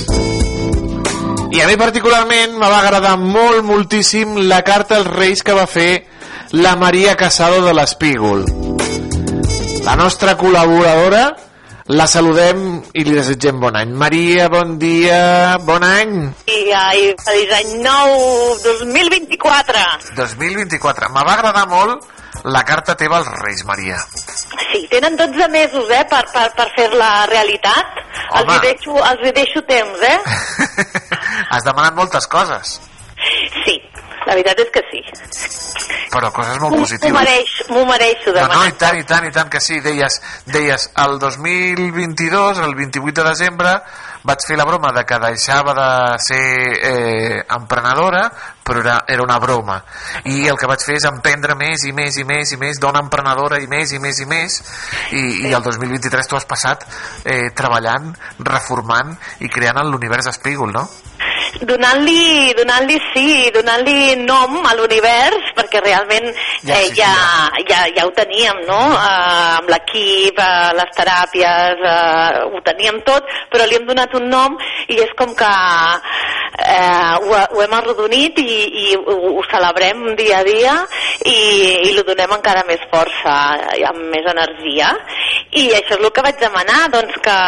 I a mi particularment me va agradar molt, moltíssim la carta als Reis que va fer la Maria Casado de l'Espígol. La nostra col·laboradora la saludem i li desitgem bon any. Maria, bon dia, bon any. I, ai, feliç any nou 2024. 2024. Me va agradar molt la carta teva als Reis, Maria. Sí, tenen 12 mesos, eh, per, per, per fer-la realitat. Els Home. hi, deixo, els hi deixo temps, eh? Has demanat moltes coses, la veritat és que sí. però coses molt M'ho m'ho positives. mereix, m'ho mereixo No, no, demanar. i tant, i tant, i tant que sí. Deies, deies, el 2022, el 28 de desembre, vaig fer la broma de que deixava de ser eh, emprenedora, però era, era una broma. I el que vaig fer és emprendre més i més i més i més, dona emprenedora i més i més i més, i, i el 2023 tu has passat eh, treballant, reformant i creant l'univers Espígol, no? Donant-li donant sí, donant-li nom a l'univers, perquè realment Ja eh, ja, ja, ja ho teníem, no? Eh, amb l'equip, eh, les teràpies, eh, ho teníem tot, però li hem donat un nom i és com que eh, ho, ho hem arrodonit i, i ho, ho celebrem dia a dia i, i lo donem encara més força i amb més energia i això és el que vaig demanar doncs que,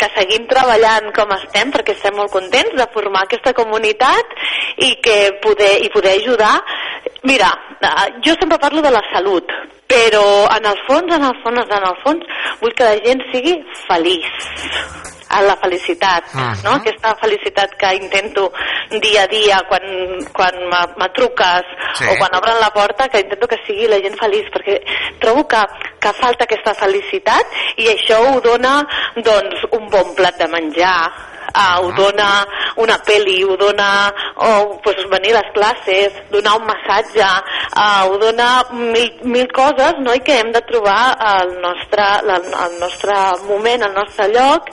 que seguim treballant com estem perquè estem molt contents de formar aquesta comunitat i que poder, i poder ajudar mira, eh, jo sempre parlo de la salut però en el fons, en el fons, en el fons vull que la gent sigui feliç a la felicitat, Mhm. no? aquesta felicitat que intento dia a dia quan, quan me, me truques Sí. o quan obren la porta, que intento que sigui la gent feliç, perquè trobo que, que falta aquesta felicitat i això ho dona doncs, un bon plat de menjar, uh, ho dona una peli, ho dona o pues, venir a les classes, donar un massatge, uh, ho dona mil, mil coses no? i que hem de trobar el nostre, el, el nostre moment, el nostre lloc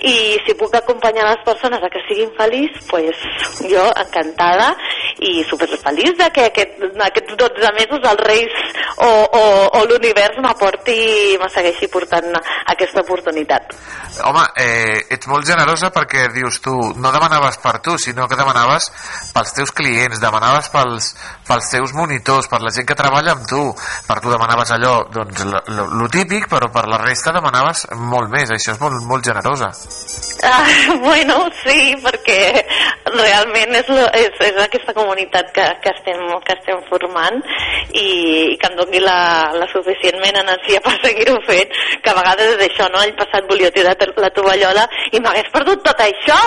i si puc acompanyar les persones a que siguin feliçs, pues, jo encantada i superfeliç de que aquest, aquests 12 mesos els Reis o, o, o l'univers m'aporti, me segueixi portant aquesta oportunitat. Home, eh, ets molt generosa perquè dius tu, no demanaves per tu, sinó que demanaves pels teus clients, demanaves pels, pels teus monitors, per la gent que treballa amb tu. Per tu demanaves allò, doncs, lo, típic, però per la resta demanaves molt més. Això és molt, molt generosa. Ah, bueno, sí, perquè realment és, lo, és, és aquesta comunitat que, que, estem, que estem formant i, i que em doni la, la suficientment energia per seguir-ho fent, que a vegades és això, no? L'any passat volia tirar la tovallola i m'hagués perdut tot això!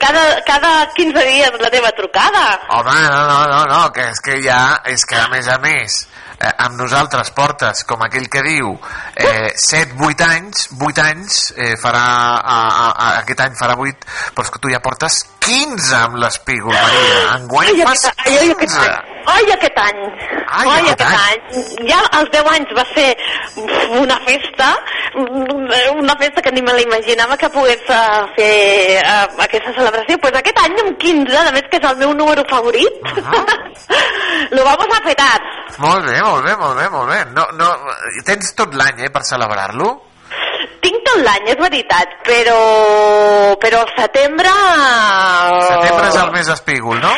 Cada, cada 15 dies la teva trucada! Home, no, no, no, no, que és que ja, és que a més a més, eh, amb nosaltres portes, com aquell que diu, eh, 7-8 anys, 8 anys, eh, farà, a, a, a, aquest any farà 8, però és que tu ja portes 15 amb l'espígol, Maria. Enguany Ai, fas aquest, ai, ai, aquest 15. any. Ai, aquest any. Ai, Ai, aquest aquest any. Ja als 10 anys va ser una festa, una festa que ni me la imaginava que pogués eh, fer eh, aquesta celebració. Pues aquest any amb 15, a més que és el meu número favorit, lo vamos a petar. Molt bé, molt bé, molt bé, molt bé. No, no, tens tot l'any, eh, per celebrar-lo? Tinc tot l'any, és veritat, però, però al setembre... Setembre és el mes espígol, no?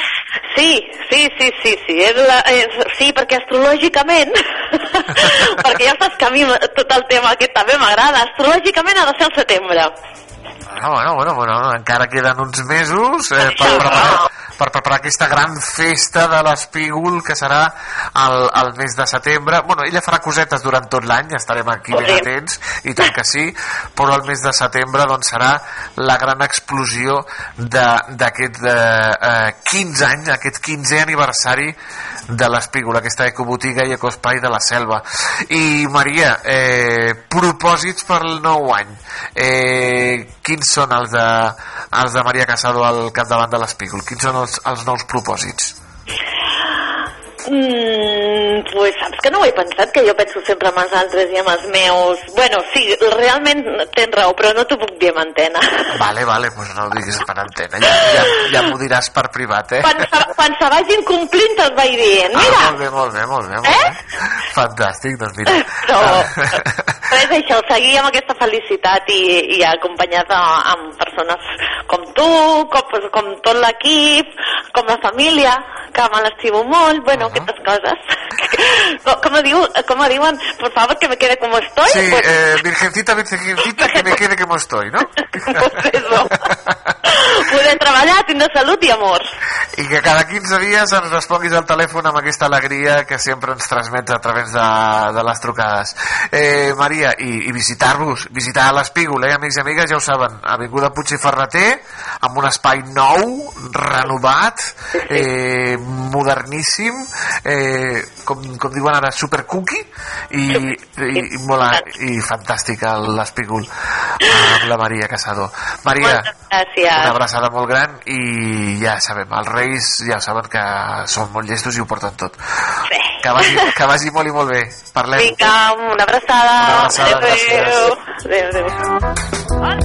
Sí, sí, sí, sí, sí, és la, és, sí perquè astrològicament, perquè ja saps que a mi tot el tema aquest també m'agrada, astrològicament ha de ser al setembre. Bueno, bueno, bueno, bueno, encara queden uns mesos eh, per, preparar, per preparar aquesta gran festa de l'espígol que serà el, el mes de setembre. Bueno, ella farà cosetes durant tot l'any, estarem aquí ben atents, i tant que sí, però el mes de setembre doncs, serà la gran explosió d'aquest eh, 15 anys, aquest 15è aniversari de l'espígol, aquesta ecobotiga i ecospai de la selva. I Maria, eh, propòsits per el nou any. Eh, quins són els de, els de Maria Casado al capdavant de l'espígol? Quins són els, els nous propòsits? Mm, pues saps que no ho he pensat, que jo penso sempre en els altres i en els meus... Bueno, sí, realment tens raó, però no t'ho puc dir en antena. Vale, vale, pues no ho diguis per antena. Ja, ja, ja m'ho diràs per privat, eh? Quan, quan se vagin complint te'ls vaig dient. Ah, Mira, molt bé, molt bé, molt bé. Molt Eh? bé. Fantàstic, doncs mira. No. és això, seguir amb aquesta felicitat i, i acompanyat a- amb persones com tu, com, com tot l'equip, com la família, que me l'estimo molt, bueno, aquestes coses. com, com, diu, com diuen, por favor, que me quede como estoy. Sí, pues, eh, virgencita, virgencita, que me quede como estoy, ¿no? poder treballar, tindre salut i amor. I que cada 15 dies ens responguis al telèfon amb aquesta alegria que sempre ens transmets a través de, de les trucades. Eh, Maria, i, i visitar-vos, visitar l'Espígol, eh, amics i amigues, ja ho saben, Avinguda Puig i Ferreter, amb un espai nou, renovat, eh, moderníssim, eh, com, com diuen ara, super cookie, i, i, i, molt, i fantàstic el- l'Espígol, amb la Maria Casado. Maria, Gràcies. una abraçada molt gran i ja sabem, els reis ja saben que són molt llestos i ho porten tot. Que vagi, que vagi molt i molt bé. Parlem. Vinga, una abraçada. Una abraçada, adéu. Adéu, adéu.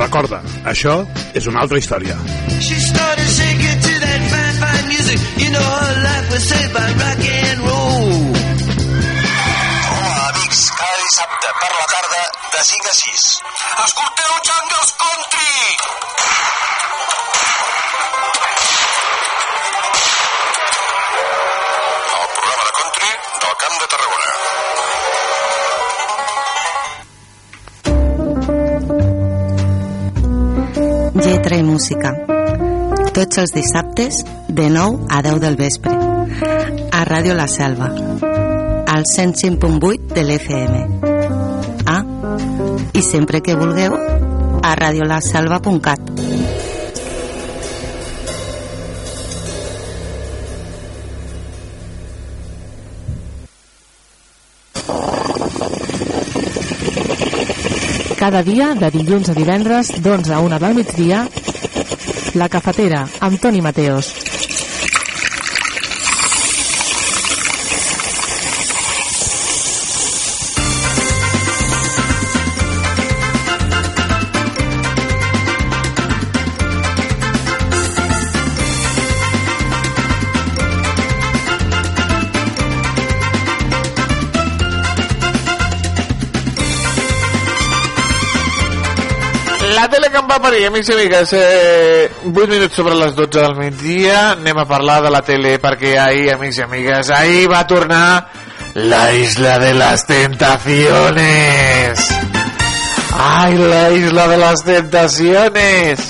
Recorda, això és una altra història. She started shaking to that fine, fine music. You know her life was saved by rock and roll. Hola, amics. Cada dissabte per la tarda de 5 a 6. Escolteu Jungles Country! I música. Tots els dissabtes, de 9 a 10 del vespre. A Ràdio La Selva. Al 105.8 de l'FM. Ah, i sempre que vulgueu, a radiolaselva.cat. Cada dia, de dilluns a divendres, d'11 a 1 del migdia, La Cafetera, amb Toni Mateos. La tele que em va parir, 8 minuts sobre les 12 del migdia, anem a parlar de la tele perquè ahir, amics i amigues, ahir va tornar la Isla de las Tentaciones. Ai, la Isla de las Tentaciones.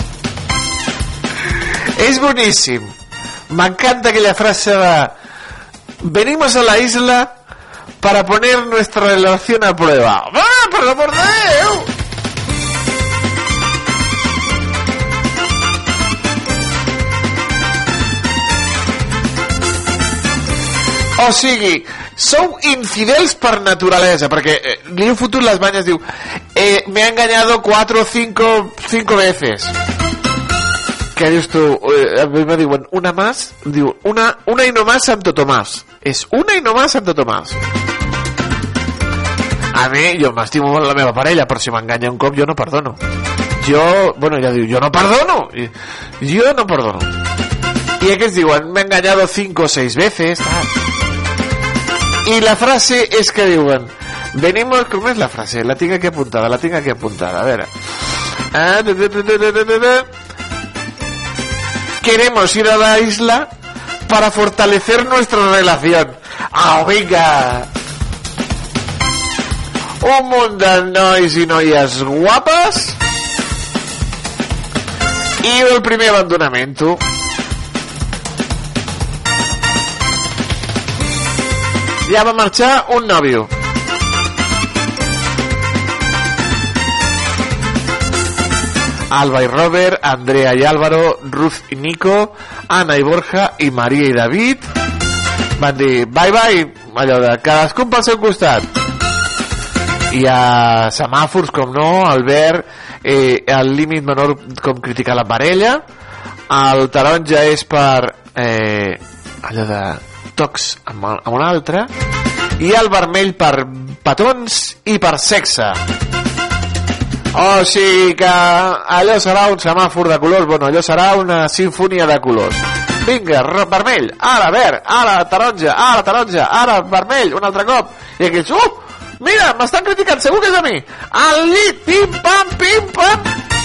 És boníssim. M'encanta aquella frase de venimos a la isla para poner nuestra relación a prueba. ¡Ah, pero por Déu! O sigui, sou infidels per naturalesa, perquè eh, heu fotut les banyes, diu, eh, me ha engañado cuatro o cinco, cinco veces. Què dius tu? Eh, a mi me diuen, una más? Diu, una, una i no más Santo Tomàs. És una i no más Santo Tomàs. A mi, jo m'estimo molt la meva parella, però si m'enganya un cop jo no perdono. Jo, bueno, ja diu, jo no perdono. Jo no perdono. I aquests diuen, me he engañado cinco o seis veces, tal. Y la frase es que diuen venimos, ¿cómo es la frase? La tengo aquí apuntada, la tengo aquí apuntada, a ver. Ah. Queremos ir a la isla para fortalecer nuestra relación. ¡Ah, venga! Un munt de nois i noies guapes i el primer abandonament, ja va marxar un nòvio. Alba i Robert, Andrea i Álvaro, Ruth i Nico, Ana i Borja i Maria i David van dir bye bye, allò de cadascun pel seu costat. Hi ha semàfors, com no, Albert, eh, el límit menor com criticar la parella, el taronja és per eh, allò de tocs amb, amb un altre i el vermell per petons i per sexe. O sigui que allò serà un semàfor de colors. Bueno, allò serà una sinfonia de colors. Vinga, vermell, ara verd ara taronja, ara taronja ara vermell, un altre cop. I aquells, uh, mira, m'estan criticant segur que és a mi. Al llit, pim pam, pim pam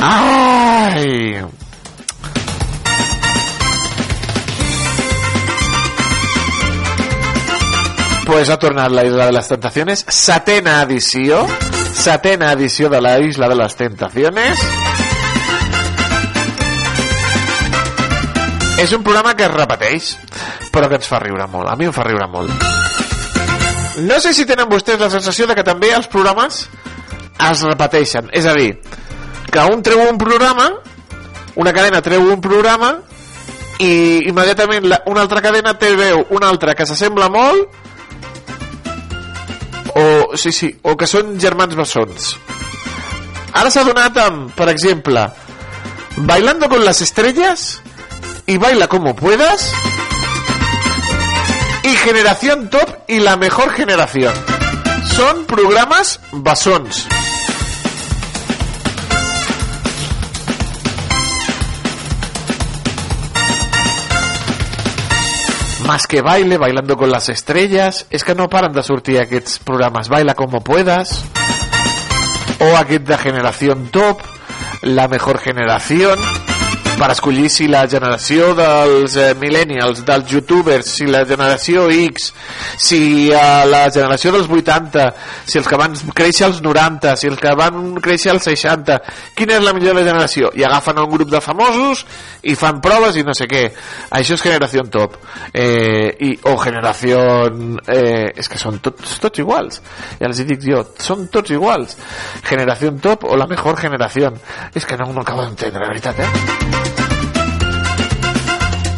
Ai! Pues ha tornat la Isla de les Tentaciones, setena edició, setena edició de la Isla de les Tentaciones. És un programa que es repeteix, però que ens fa riure molt. A mi em fa riure molt. No sé si tenen vostès la sensació de que també els programes es repeteixen. És a dir, que un treu un programa, una cadena treu un programa i immediatament la, una altra cadena té veu una altra que s'assembla molt o, sí, sí, o que són germans bessons. Ara s'ha donat amb, per exemple, Bailando con las estrellas y Baila como puedas y Generación Top y la mejor generación. Son programas basons. Más que baile, bailando con las estrellas, és que no paren de sortir aquests programes. Baila como puedas, o aquest de generació top, la mejor generació, per escollir si la generació dels eh, millennials, dels youtubers, si la generació X, si eh, la generació dels 80, si els que van créixer als 90, si els que van créixer als 60, quina és la millor generació? I agafen un grup de famosos i fan proves i no sé què. Això és generació top. Eh, i, o generació... Eh, és que són tots, tots iguals. Ja els dic jo, són tots iguals. Generació top o la mejor generació. És que no, no acabo d'entendre, la veritat, eh?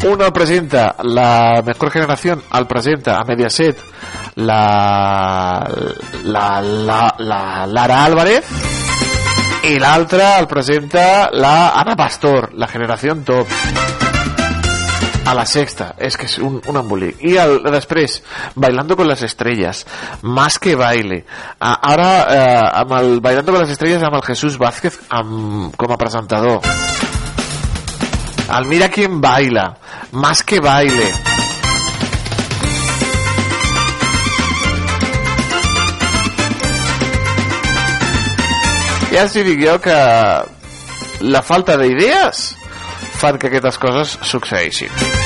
Uno presenta la mejor generación, al presenta a Mediaset la la, la, la Lara Álvarez i l'altre el presenta la Ana Pastor, la generació top. A la sexta, és que és un, un embolic i el, després, Bailando con las estrellas Más que baile. Ah, ara eh, Bailando con las estrellas amb el Jesús Vázquez amb, com a presentador el Mira quién baila Más que baile. Ja els dic jo que la falta d'idees fan que aquestes coses succeeixin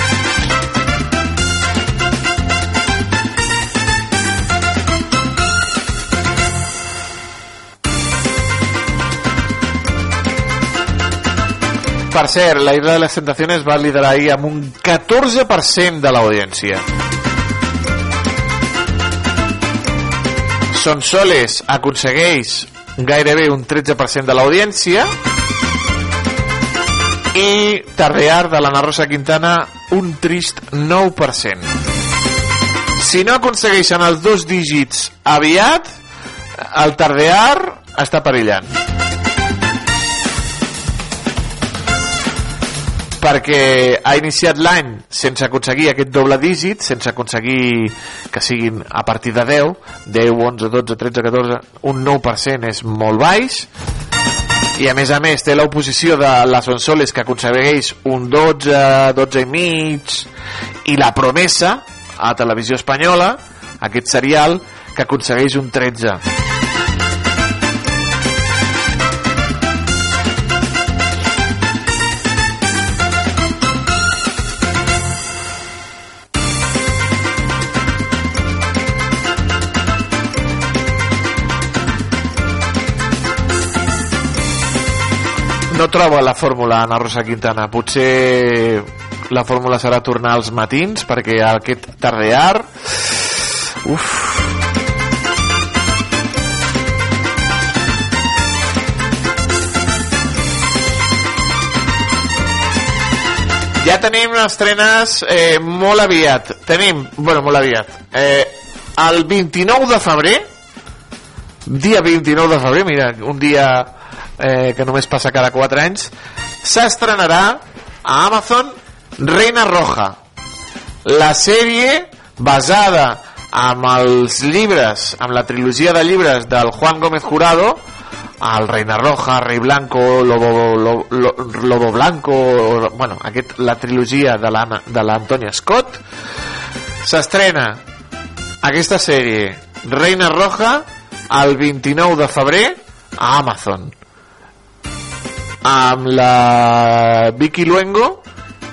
Per cert, la Isla de les Tentaciones va liderar ahir amb un 14% de l'audiència. Sonsoles aconsegueix gairebé un 13% de l'audiència i Tardear de l'Anna Rosa Quintana un trist 9%. Si no aconsegueixen els dos dígits aviat, el Tardear està perillant. Perquè ha iniciat l'any sense aconseguir aquest doble dígit, sense aconseguir que siguin a partir de 10, 10, 11, 12, 13, 14, un 9% és molt baix, i a més a més té l'oposició de les Sonsoles que aconsegueix un 12, 12 i mig, i la promesa a Televisió Espanyola, aquest serial, que aconsegueix un 13. No troba la fórmula Ana Rosa Quintana. Potser la fórmula serà tornar als matins perquè aquest tardear uf. Ja tenim estrenes eh, molt aviat. Tenim, bueno, molt aviat. Eh, el 29 de febrer dia 29 de febrer mira, un dia eh, que només passa cada 4 anys s'estrenarà a Amazon Reina Roja. La sèrie basada amb els llibres amb la trilogia de llibres del Juan Gómez Jurado el Reina Roja, Rei Blanco Lobo, Lobo, Lobo Blanco bueno, aquest, la trilogia de l'Antònia Scott s'estrena aquesta sèrie Reina Roja el 29 de febrer a Amazon amb la Vicky Luengo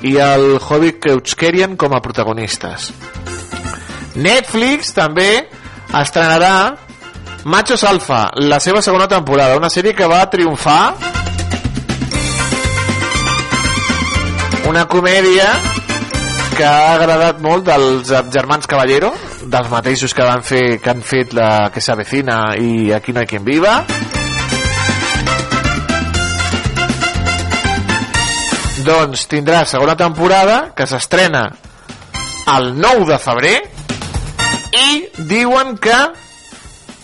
i el Hobbit Keuchkerian com a protagonistes. Netflix també estrenarà Machos Alfa, la seva segona temporada, una sèrie que va triomfar una comèdia que ha agradat molt dels germans Caballero, dels mateixos que van fer que han fet la que s'avecina i Aquí no hay quien viva. doncs tindrà segona temporada que s'estrena el 9 de febrer i diuen que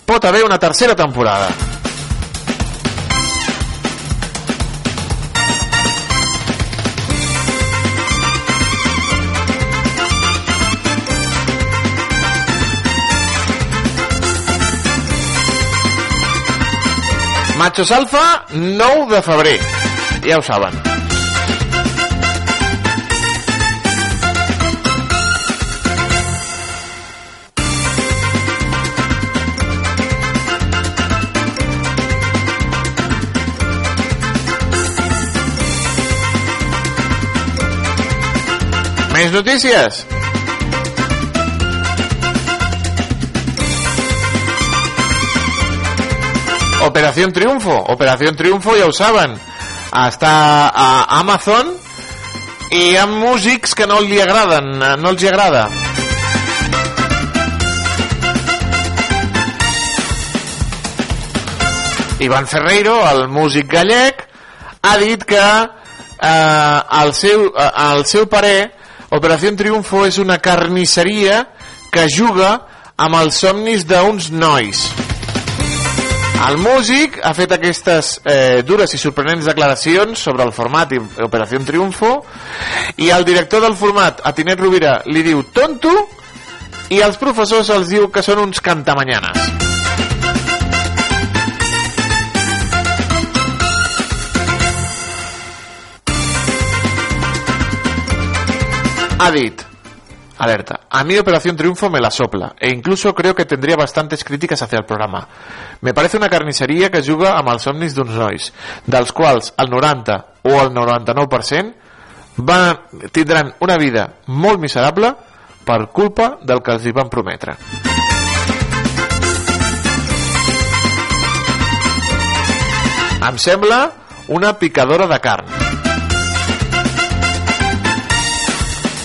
pot haver una tercera temporada. Machos Alfa, 9 de febrer. Ja ho saben. Més notícies? Operación Triunfo. Operación Triunfo, ja ho saben, està a Amazon i hi ha músics que no li agraden, no els hi agrada. Ivan Ferreiro, el músic gallec, ha dit que eh, el, seu, eh, el seu parer Operació Triunfo és una carnisseria que juga amb els somnis d'uns nois. El músic ha fet aquestes eh, dures i sorprenents declaracions sobre el format i Operació Triunfo i el director del format, Atinet Rovira, li diu tonto i als professors els diu que són uns cantamanyanes. Ha dit, alerta, a mí Operación Triunfo me la sopla e incluso creo que tendría bastantes críticas hacia el programa. Me parece una carnisseria que juga amb els somnis d'uns nois, dels quals el 90 o el 99% van, tindran una vida molt miserable per culpa del que els hi van prometre. Em sembla una picadora de carn.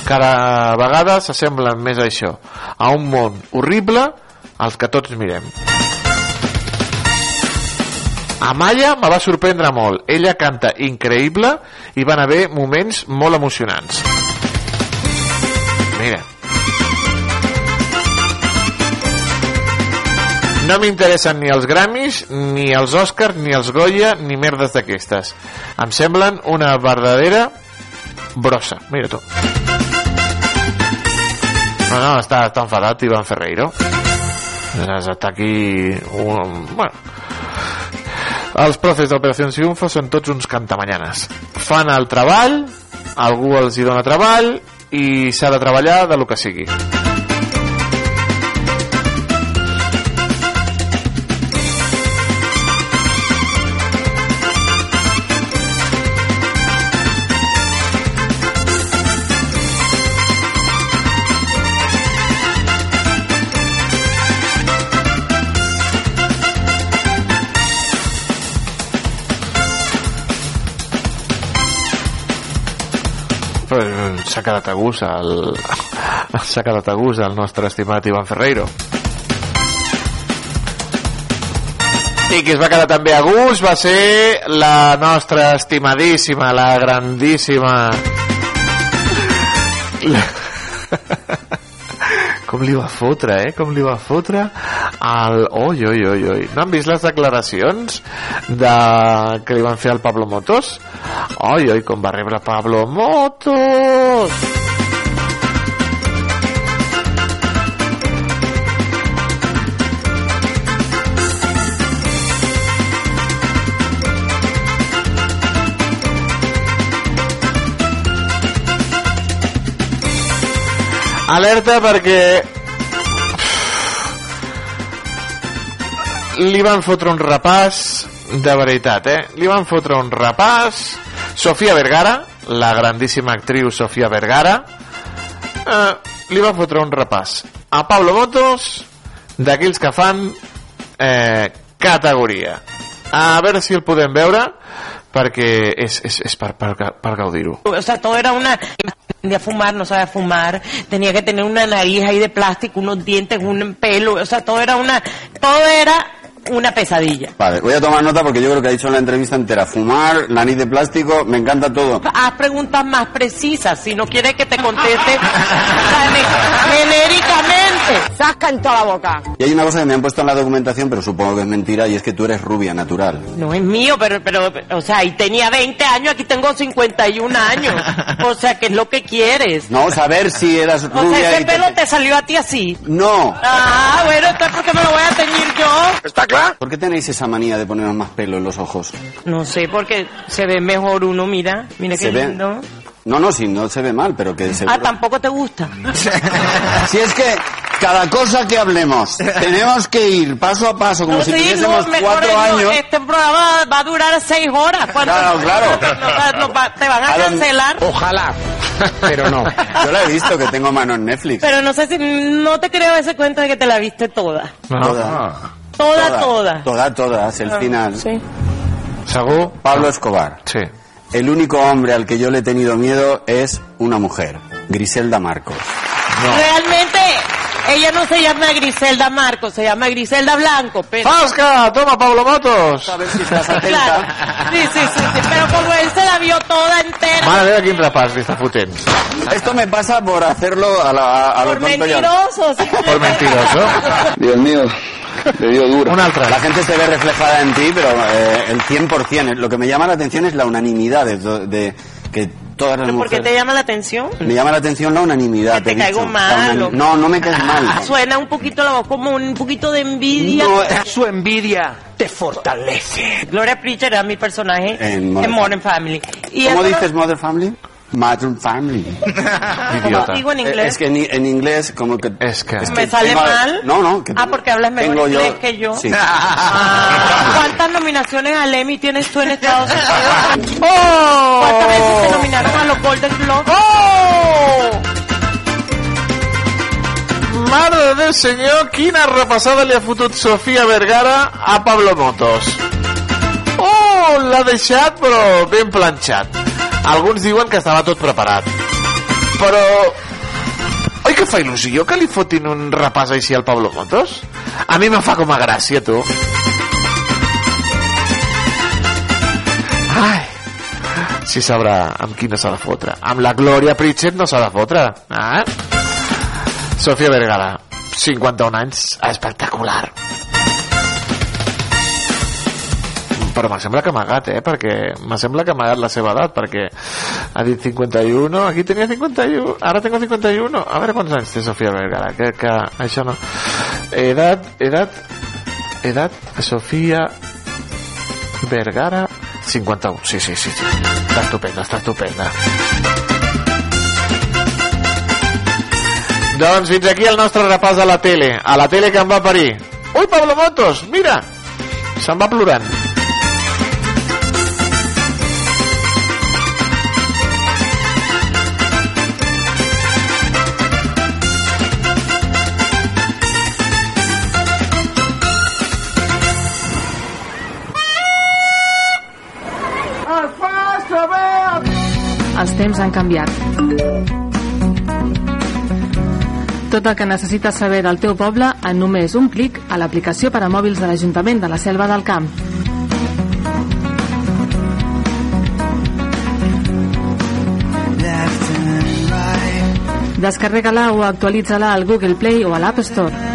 Cada vegada s'assemblen més a això, a un món horrible als que tots mirem. Amaya me va sorprendre molt. Ella canta increïble i van haver moments molt emocionants. Mira. No m'interessen ni els Grammys, ni els Oscars, ni els Goya, ni merdes d'aquestes. Em semblen una verdadera brossa. Mira tu. No, no, està, està enfadat Ivan Ferreiro. Està aquí... Un, bueno, els profes d'Operació Triunfo són tots uns cantamanyanes. Fan el treball, algú els hi dona treball i s'ha de treballar de lo que sigui. S'ha quedat a gust el... s'ha quedat a gust el nostre estimat Ivan Ferreiro. I qui es va quedar també a gust va ser la nostra estimadíssima, la grandíssima la... com li va fotre, eh? Com li va fotre el... Oi, oi, oi, oi. No han vist les declaracions de... que li van fer al Pablo Motos? Oi, oi, com va rebre Pablo Motos! Alerta perquè li van fotre un repàs de veritat, eh? Li van fotre un repàs. Sofia Vergara, la grandíssima actriu Sofia Vergara eh, li va fotre un repàs a Pablo Motos d'aquells que fan eh, categoria. A veure si el podem veure perquè és, és, és per, per, per gaudir-ho O sea, todo era una... de fumar, no sabía fumar, tenía que tener una nariz ahí de plástico, unos dientes, un pelo, o sea, todo era una, todo era una pesadilla. Vale, voy a tomar nota porque yo creo que ha dicho en la entrevista entera, fumar, nariz de plástico, me encanta todo. Haz preguntas más precisas, si no quieres que te conteste o genéricamente. ¡Saca en toda la boca! Y hay una cosa que me han puesto en la documentación, pero supongo que es mentira, y es que tú eres rubia natural. No es mío, pero, pero, o sea, y tenía 20 años, aquí tengo 51 años. O sea, ¿qué es lo que quieres? No, saber si eras O sea, rubia ese y te- pelo te salió a ti así. No. Ah, bueno, entonces ¿por qué me lo voy a teñir yo? ¿Está claro? ¿Por qué tenéis esa manía de poneros más pelo en los ojos? No sé, porque se ve mejor uno, mira. Mira qué Se ve. No, no, si no se ve mal, pero que se Ah, tampoco te gusta. Si es que cada cosa que hablemos tenemos que ir paso a paso, como No, si sí, tuviésemos no, cuatro no, años. Este programa va a durar seis horas. ¿Cuánto- Claro, claro. No, te van a cancelar. Ojalá, pero no. Yo la he visto que tengo mano en Netflix. Pero no sé si no te creo ese cuento de que te la viste toda. Toda. Toda, toda. Toda, todas, el Ah, final. sí. ¿Seguro? Pablo Escobar. Sí. El único hombre al que yo le he tenido miedo es una mujer, Griselda Marcos. Realmente, ella no se llama Griselda Marcos, se llama Griselda Blanco. Pero... ¡Fasca! ¡Toma, Pablo Motos! A ver si estás Claro. Sí, sí, sí, sí, pero como él se la vio toda entera. Mare meva, quin repàs li està fotent. Esto me pasa por hacerlo a, la, a, a Por lo tonto mentiroso, sí. Por mentiroso. Dios mío, le dio duro. Una altra. La gente se ve reflejada en ti, pero eh, el 100%. Lo que me llama la atención es la unanimidad de, de que todas las ¿Pero ¿Por qué te llama la atención? Me llama la atención la unanimidad. Que te he caigo dicho. mal, o- No, no me caes mal. Suena un poquito la voz como un poquito de envidia. No, su envidia te fortalece. Gloria Preacher era mi personaje En Modern Modern Family. Y ¿Cómo dices Mother Family? Modern Family. ¿Cómo digo en inglés? Es que en, en inglés como que... Es que... ¿Me sale tengo- mal? No, no. Que Ah, porque hablas mejor yo- inglés que yo. Sí. Ah, ¿Cuántas nominaciones al Emmy tienes tú en Estados Unidos? ¿Cuántas veces te nominaron a los Golden Globes? Mare de Déu, senyor, quina repassada li ha fotut Sofia Vergara a Pablo Motos. Oh, l'ha deixat, però ben planxat. Alguns diuen que estava tot preparat. Però... Oi que fa il·lusió que li fotin un repàs així al Pablo Motos? A mi me fa com a gràcia, tu. Ai, si sabrà amb qui no s'ha de fotre. Amb la Glòria Pritchett no s'ha de fotre. Ah? Sofia Vergara, 51 anys, espectacular. Però me sembla que ha amagat, eh? Perquè me sembla que ha amagat la seva edat, perquè ha dit 51, aquí tenia 51, ara tengo 51. A veure quants anys té Sofia Vergara, que, que això no... Edat, edat, edat, Sofia Vergara, 51. Sí, sí, sí, sí. Està estupenda, està estupenda. Doncs fins aquí el nostre repàs a la tele. A la tele que em va parir. Ui, Pablo Motos, mira! Se'n va plorant. Els temps han canviat. Tot el que necessites saber del teu poble en només un clic a l'aplicació per a mòbils de l'Ajuntament de la Selva del Camp. Descarrega-la o actualitza-la al Google Play o a l'App Store.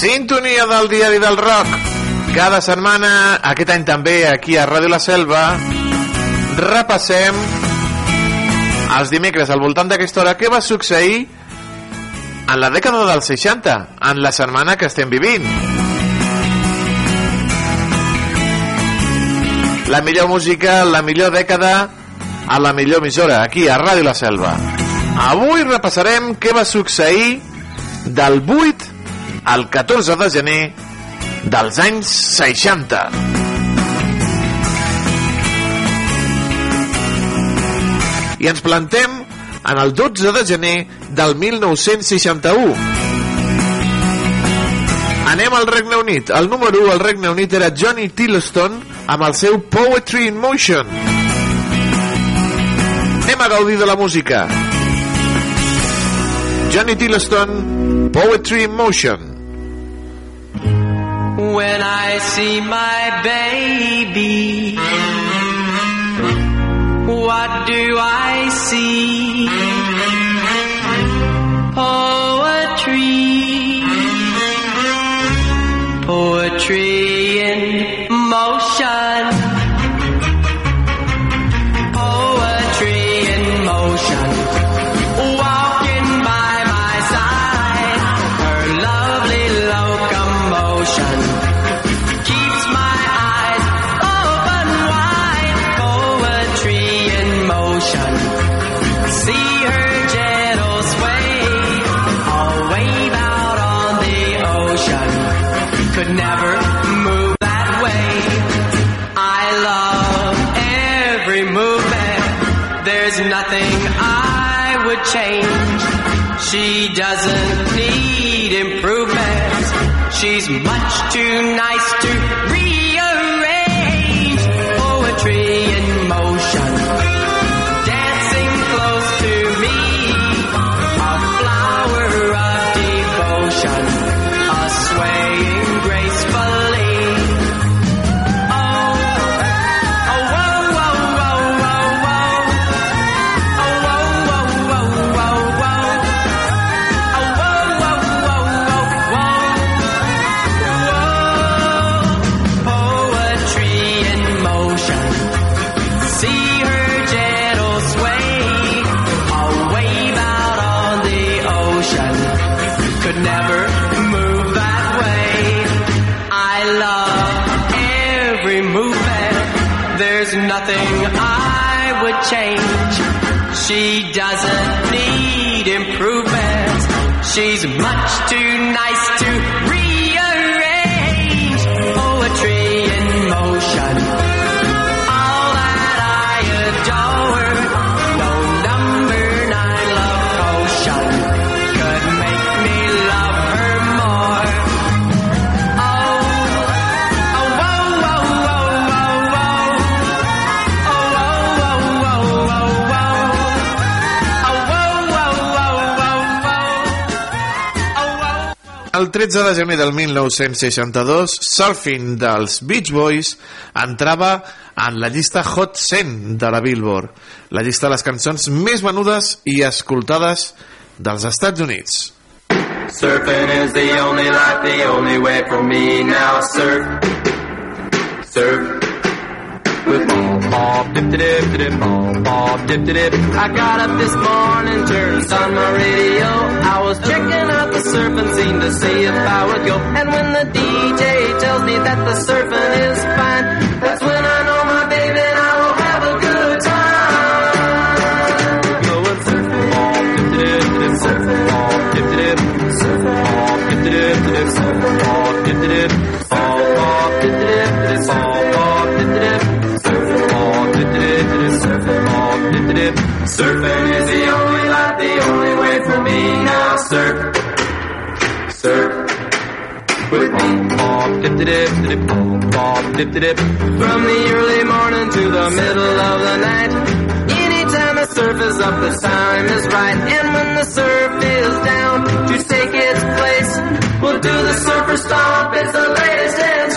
Sintonia del diari del rock. Cada setmana, aquest any també, aquí a Ràdio La Selva, repassem els dimecres al voltant d'aquesta hora què va succeir en la dècada dels 60, en la setmana que estem vivint. La millor música, la millor dècada, a la millor emissora, aquí a Ràdio La Selva. Avui repassarem què va succeir del 8 al 14 de gener dels anys 60. I ens plantem en el 12 de gener del 1961. Anem al Regne Unit. El número 1 al Regne Unit era Johnny Tillotson amb el seu Poetry in Motion. Anem a gaudir de la música. Johnny Tillotson, Poetry in Motion. When I see my baby, what do I see? Poetry, She El 13 de gener del 1962, Surfing dels Beach Boys entrava en la llista Hot 100 de la Billboard, la llista de les cançons més venudes i escoltades dels Estats Units. Surfing is the only life, the only way for me now. Surf, surf. I got up this morning, turned on my radio. I was checking out the surfing scene to see if I would go. And when the DJ tells me that the surfing is fine, that's when I know my baby and I will have a good time. Going surfing, ball, dip, dip, dip, surfing, ball, dip, dip, surfing, ball, dip, dip, dip, surfing, ball, dip, dip, ball, Surfing is the only life, the only way for me now. Surf, surf. With ball, ball, dip, dip, dip, ball, dip, dip. From the early morning to the middle of the night. Anytime the surf is up, the time is right. And when the surf is down to take its place, we'll do the surfer stomp. It's the latest dance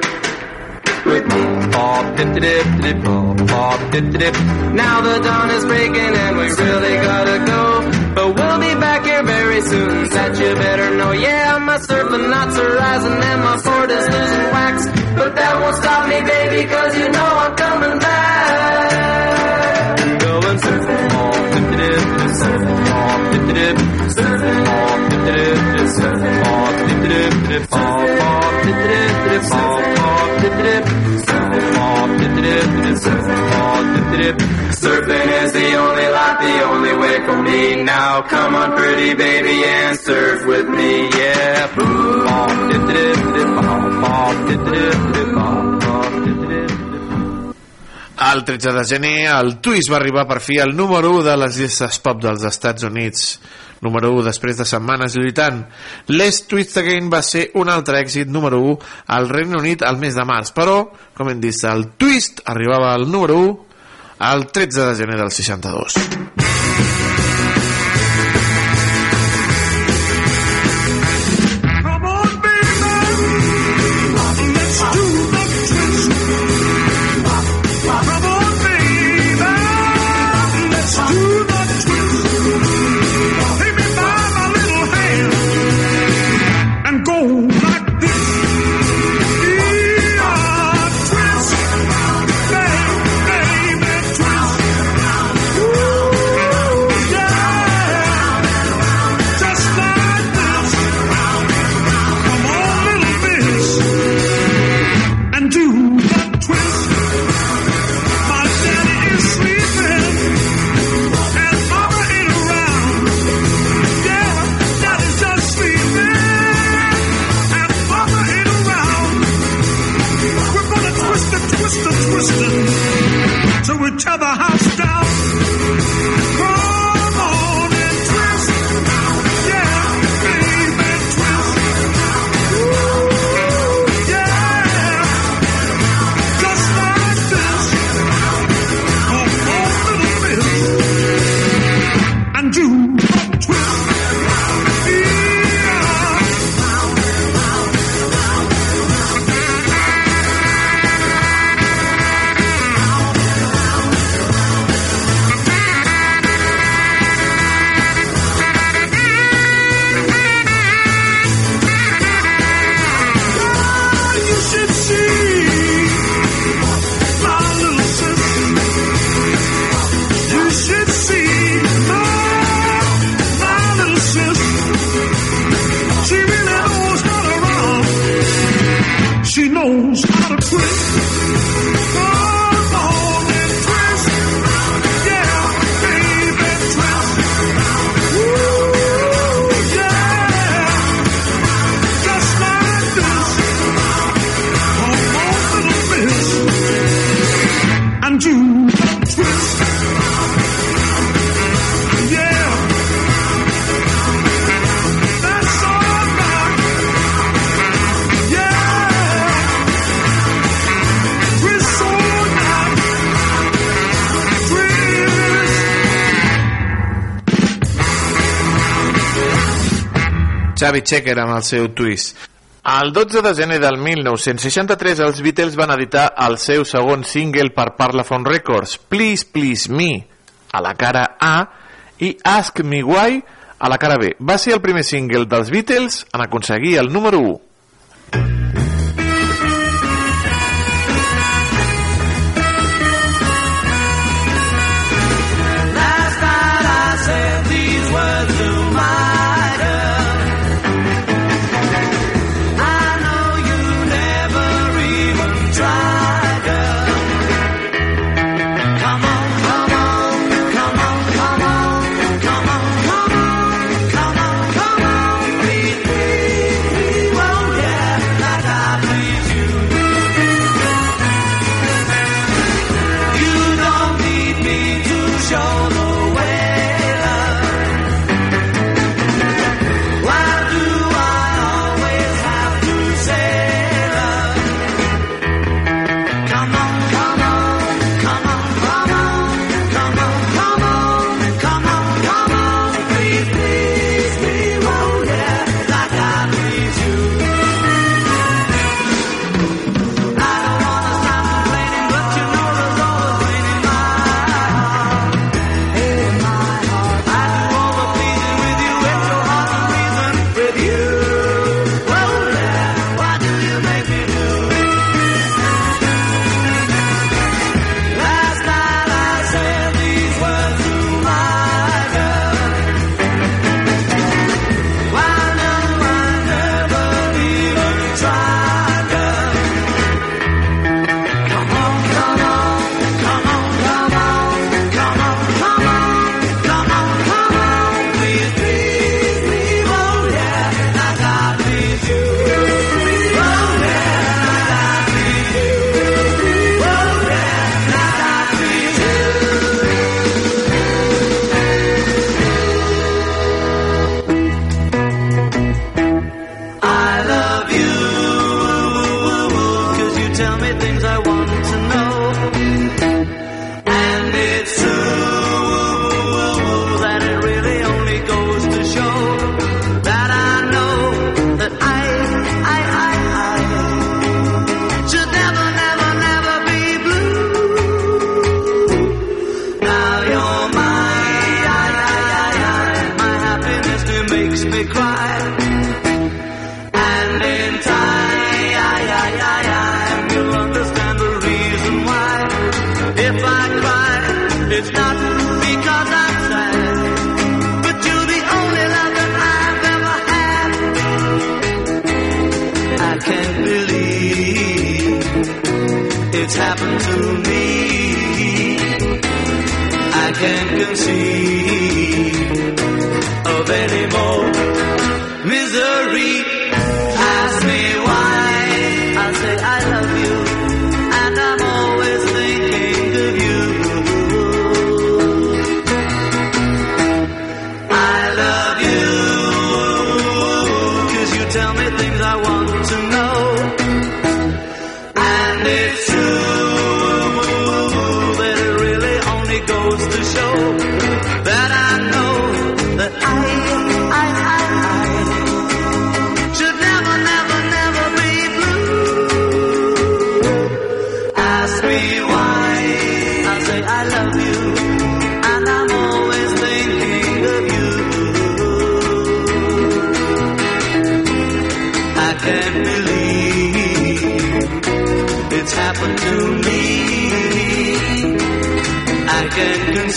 With me, ball, dip, dip, dip, ball, ball, dip, dip. Now the dawn is breaking and we really gotta go. But we'll be back here very soon, that you better know. Yeah, my surfing knots are rising and my fort is losing wax. But that won't stop me, baby, cause you know I'm coming back. Going surfing off, dip dip dip, surfing off, dip dip, surfing surfing dip dip, surfing dip. Surfing is the only life, the only way for me. Now come on, pretty baby, and surf with me, yeah. El 13 de gener, el Twist va arribar per fi al número 1 de les llistes pop dels Estats Units. Número 1 després de setmanes lluitant. Les Twist Again va ser un altre èxit número 1 al Regne Unit al mes de març, però, com hem dit, el Twist arribava al número 1 el 13 de gener del 62. Xavi Checker amb el seu twist. El 12 de gener del 1963 els Beatles van editar el seu segon single per Parlophone Records, Please Please Me, a la cara A, i Ask Me Why, a la cara B. Va ser el primer single dels Beatles en aconseguir el número 1.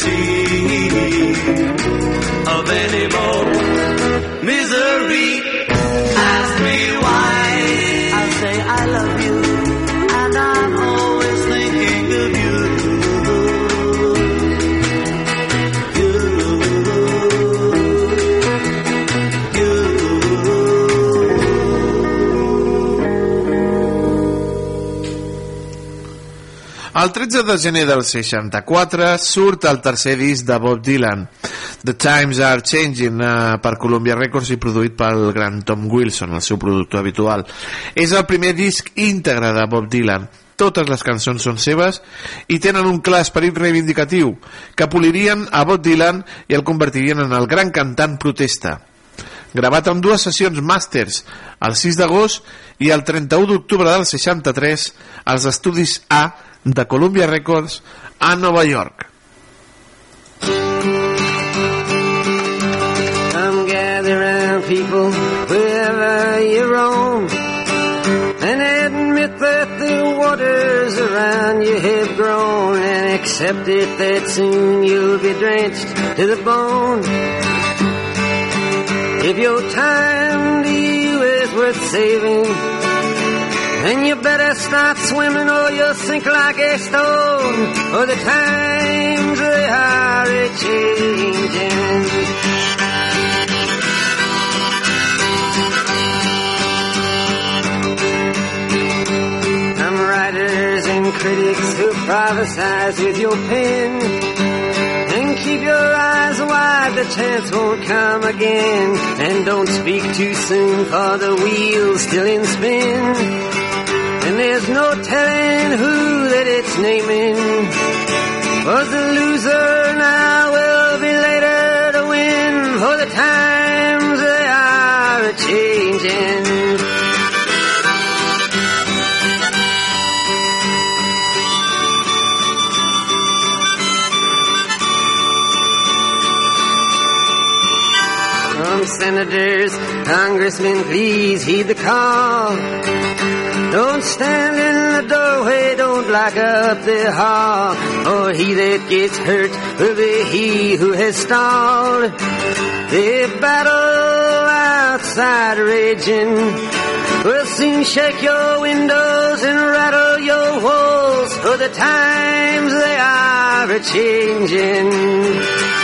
Can't of any more misery. El 13 de gener del 64 surt el tercer disc de Bob Dylan, The Times Are Changing, eh, per Columbia Records i produït pel gran Tom Wilson, el seu productor habitual. És el primer disc íntegre de Bob Dylan. Totes les cançons són seves i tenen un clar esperit reivindicatiu que polirien a Bob Dylan i el convertirien en el gran cantant protesta gravat amb dues sessions màsters el 6 d'agost i el 31 d'octubre del 63 als estudis A de Columbia Records a Nova York. Come gather people wherever you roam and admit that the waters around you have grown and accept it that soon you'll be drenched to the bone. If your time to you is worth saving, then you better start swimming or you'll sink like a stone. For the times they are a changing. Some writers and critics who prophesize with your pen. And keep your eyes wide, the chance won't come again. And don't speak too soon, for the wheel's still in spin. And there's no telling who that it's naming. Was the loser now will be later to win. For the times they are changing. Senators, congressmen, please heed the call. Don't stand in the doorway, don't block up the hall. For he that gets hurt will be he who has stalled. The battle outside raging will soon shake your windows and rattle your walls. For the times they are a changing.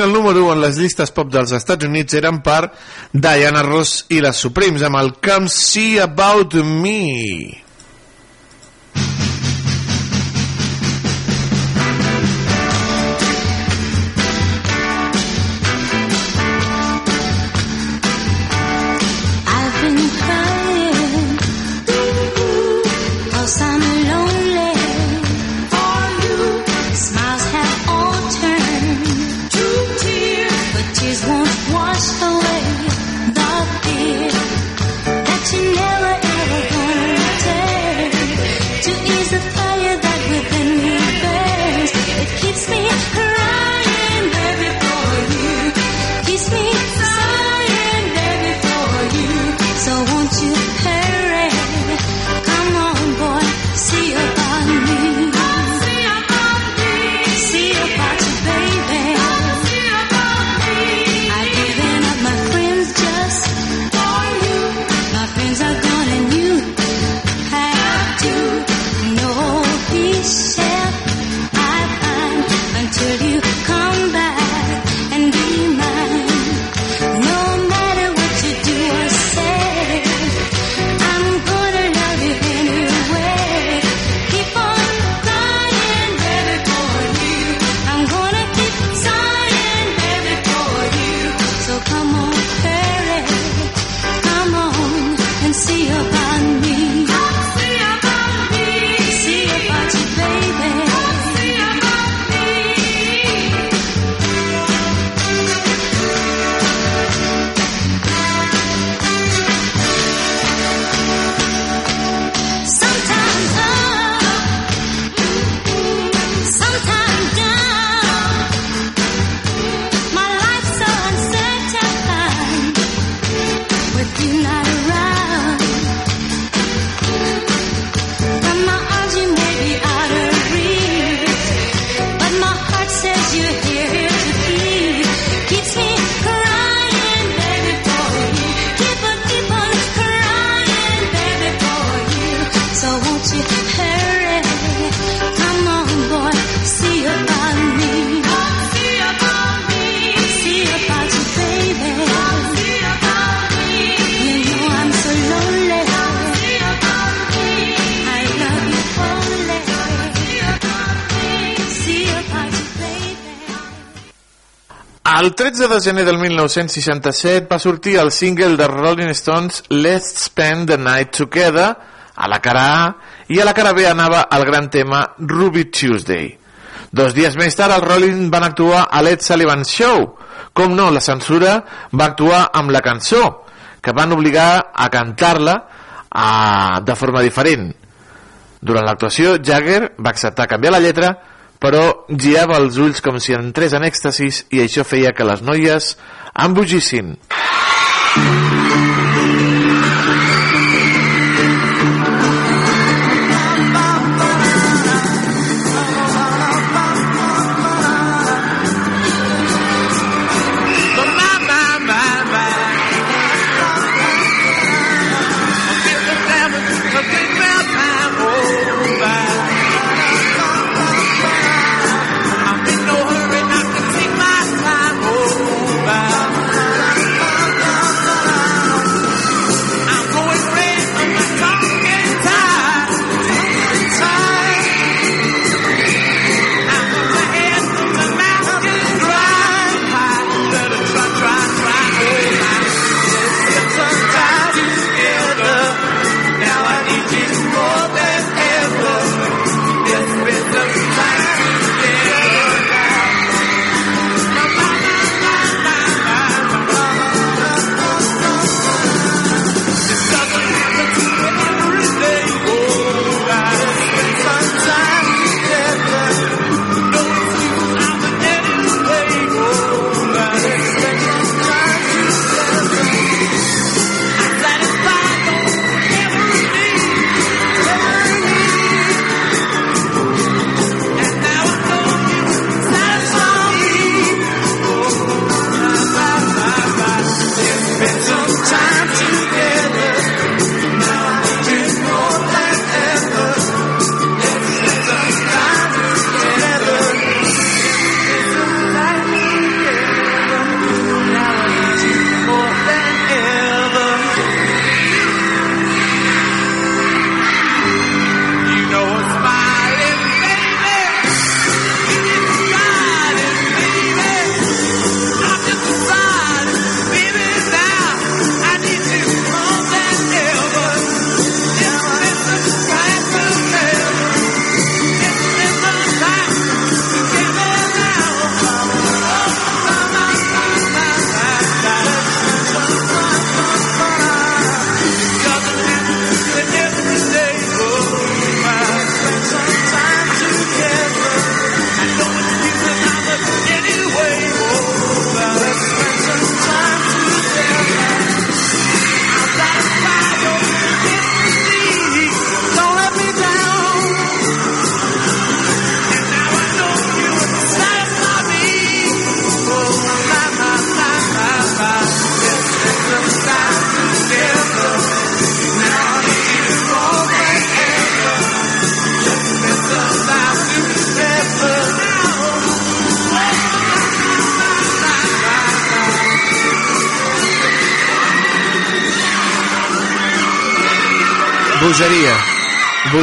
a-changing. El número 1 en les llistes pop dels Estats Units eren per Diana Ross i les Supremes amb el Come See About Me. 13 de gener del 1967 va sortir el single de Rolling Stones Let's Spend the Night Together a la cara A i a la cara B anava el gran tema Ruby Tuesday. Dos dies més tard els Rolling van actuar a Led Sullivan Show. Com no, la censura va actuar amb la cançó, que van obligar a cantar-la de forma diferent. Durant l'actuació, Jagger va acceptar canviar la lletra, però girava els ulls com si entrés en èxtasis i això feia que les noies embogissin. Take my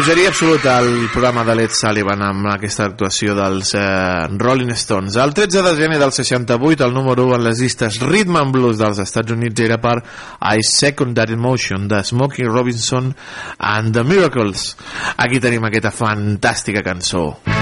Bogeria absoluta el programa de Led Sullivan amb aquesta actuació dels eh, Rolling Stones. El 13 de gener del 68, el número 1 en les llistes Rhythm and Blues dels Estats Units era per I Secondary Motion de Smokey Robinson and the Miracles. Aquí tenim aquesta fantàstica cançó. Mm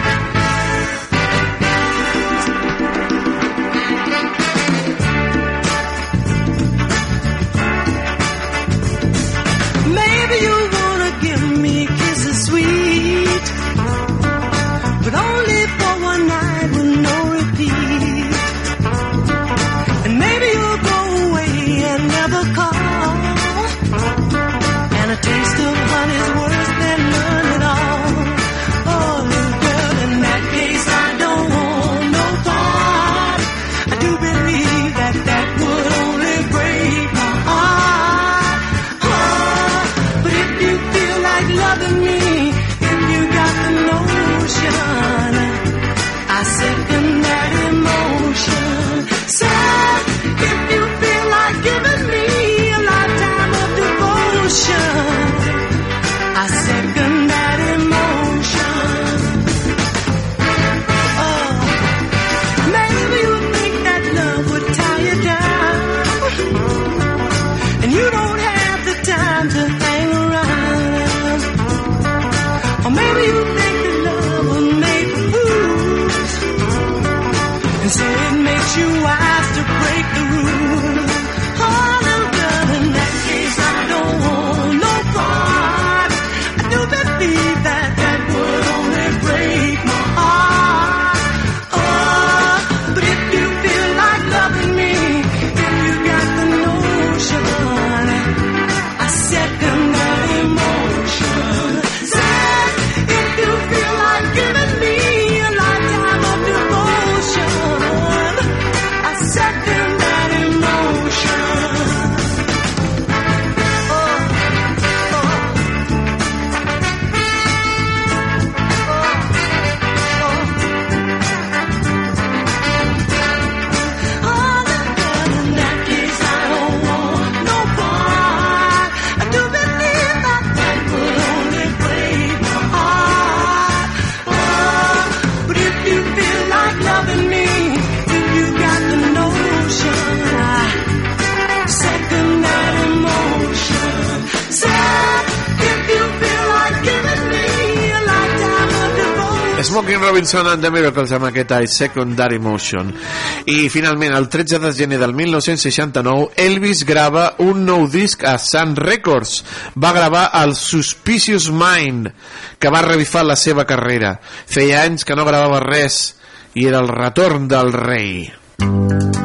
Turtles amb aquest I Secondary Motion. I finalment, el 13 de gener del 1969, Elvis grava un nou disc a Sun Records. Va gravar el Suspicious Mind, que va revifar la seva carrera. Feia anys que no gravava res i era el retorn del rei. Mm -hmm.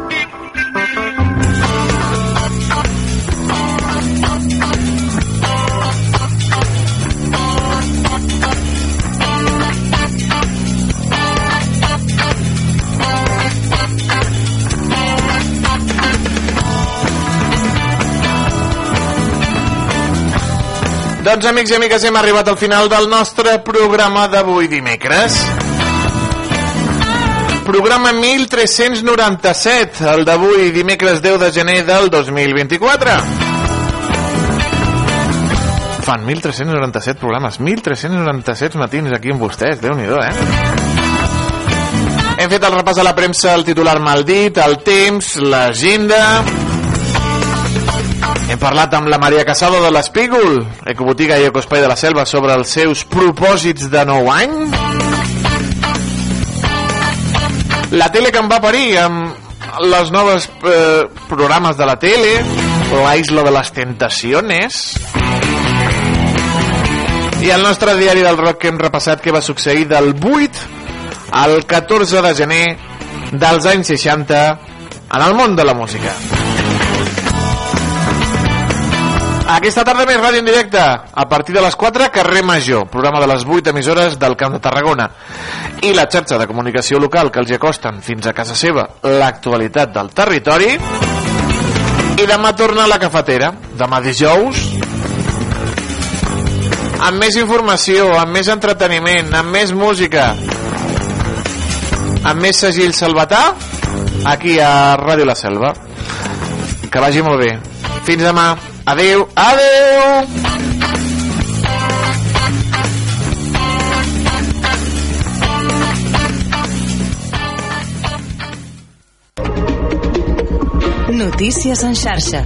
Doncs amics i amigues, hem arribat al final del nostre programa d'avui dimecres. Programa 1397, el d'avui dimecres 10 de gener del 2024. Fan 1397 programes, 1397 matins aquí amb vostès, déu nhi eh? Hem fet el repàs a la premsa, el titular maldit, el temps, l'agenda... Parlat amb la Maria Casado de l'Espígol, ecobotiga i ecospai de la selva, sobre els seus propòsits de nou any. La tele que em va parir amb les noves eh, programes de la tele, La Isla de les Tentaciones, i el nostre diari del rock que hem repassat que va succeir del 8 al 14 de gener dels anys 60 en el món de la música. Aquesta tarda més ràdio en directe, a partir de les 4, carrer Major, programa de les 8 emissores del Camp de Tarragona. I la xarxa de comunicació local que els acosten fins a casa seva l'actualitat del territori. I demà torna a la cafetera, demà dijous, amb més informació, amb més entreteniment, amb més música, amb més segell salvatà, aquí a Ràdio La Selva. Que vagi molt bé. Fins demà. Adeu, adeu! Notícies en xarxa.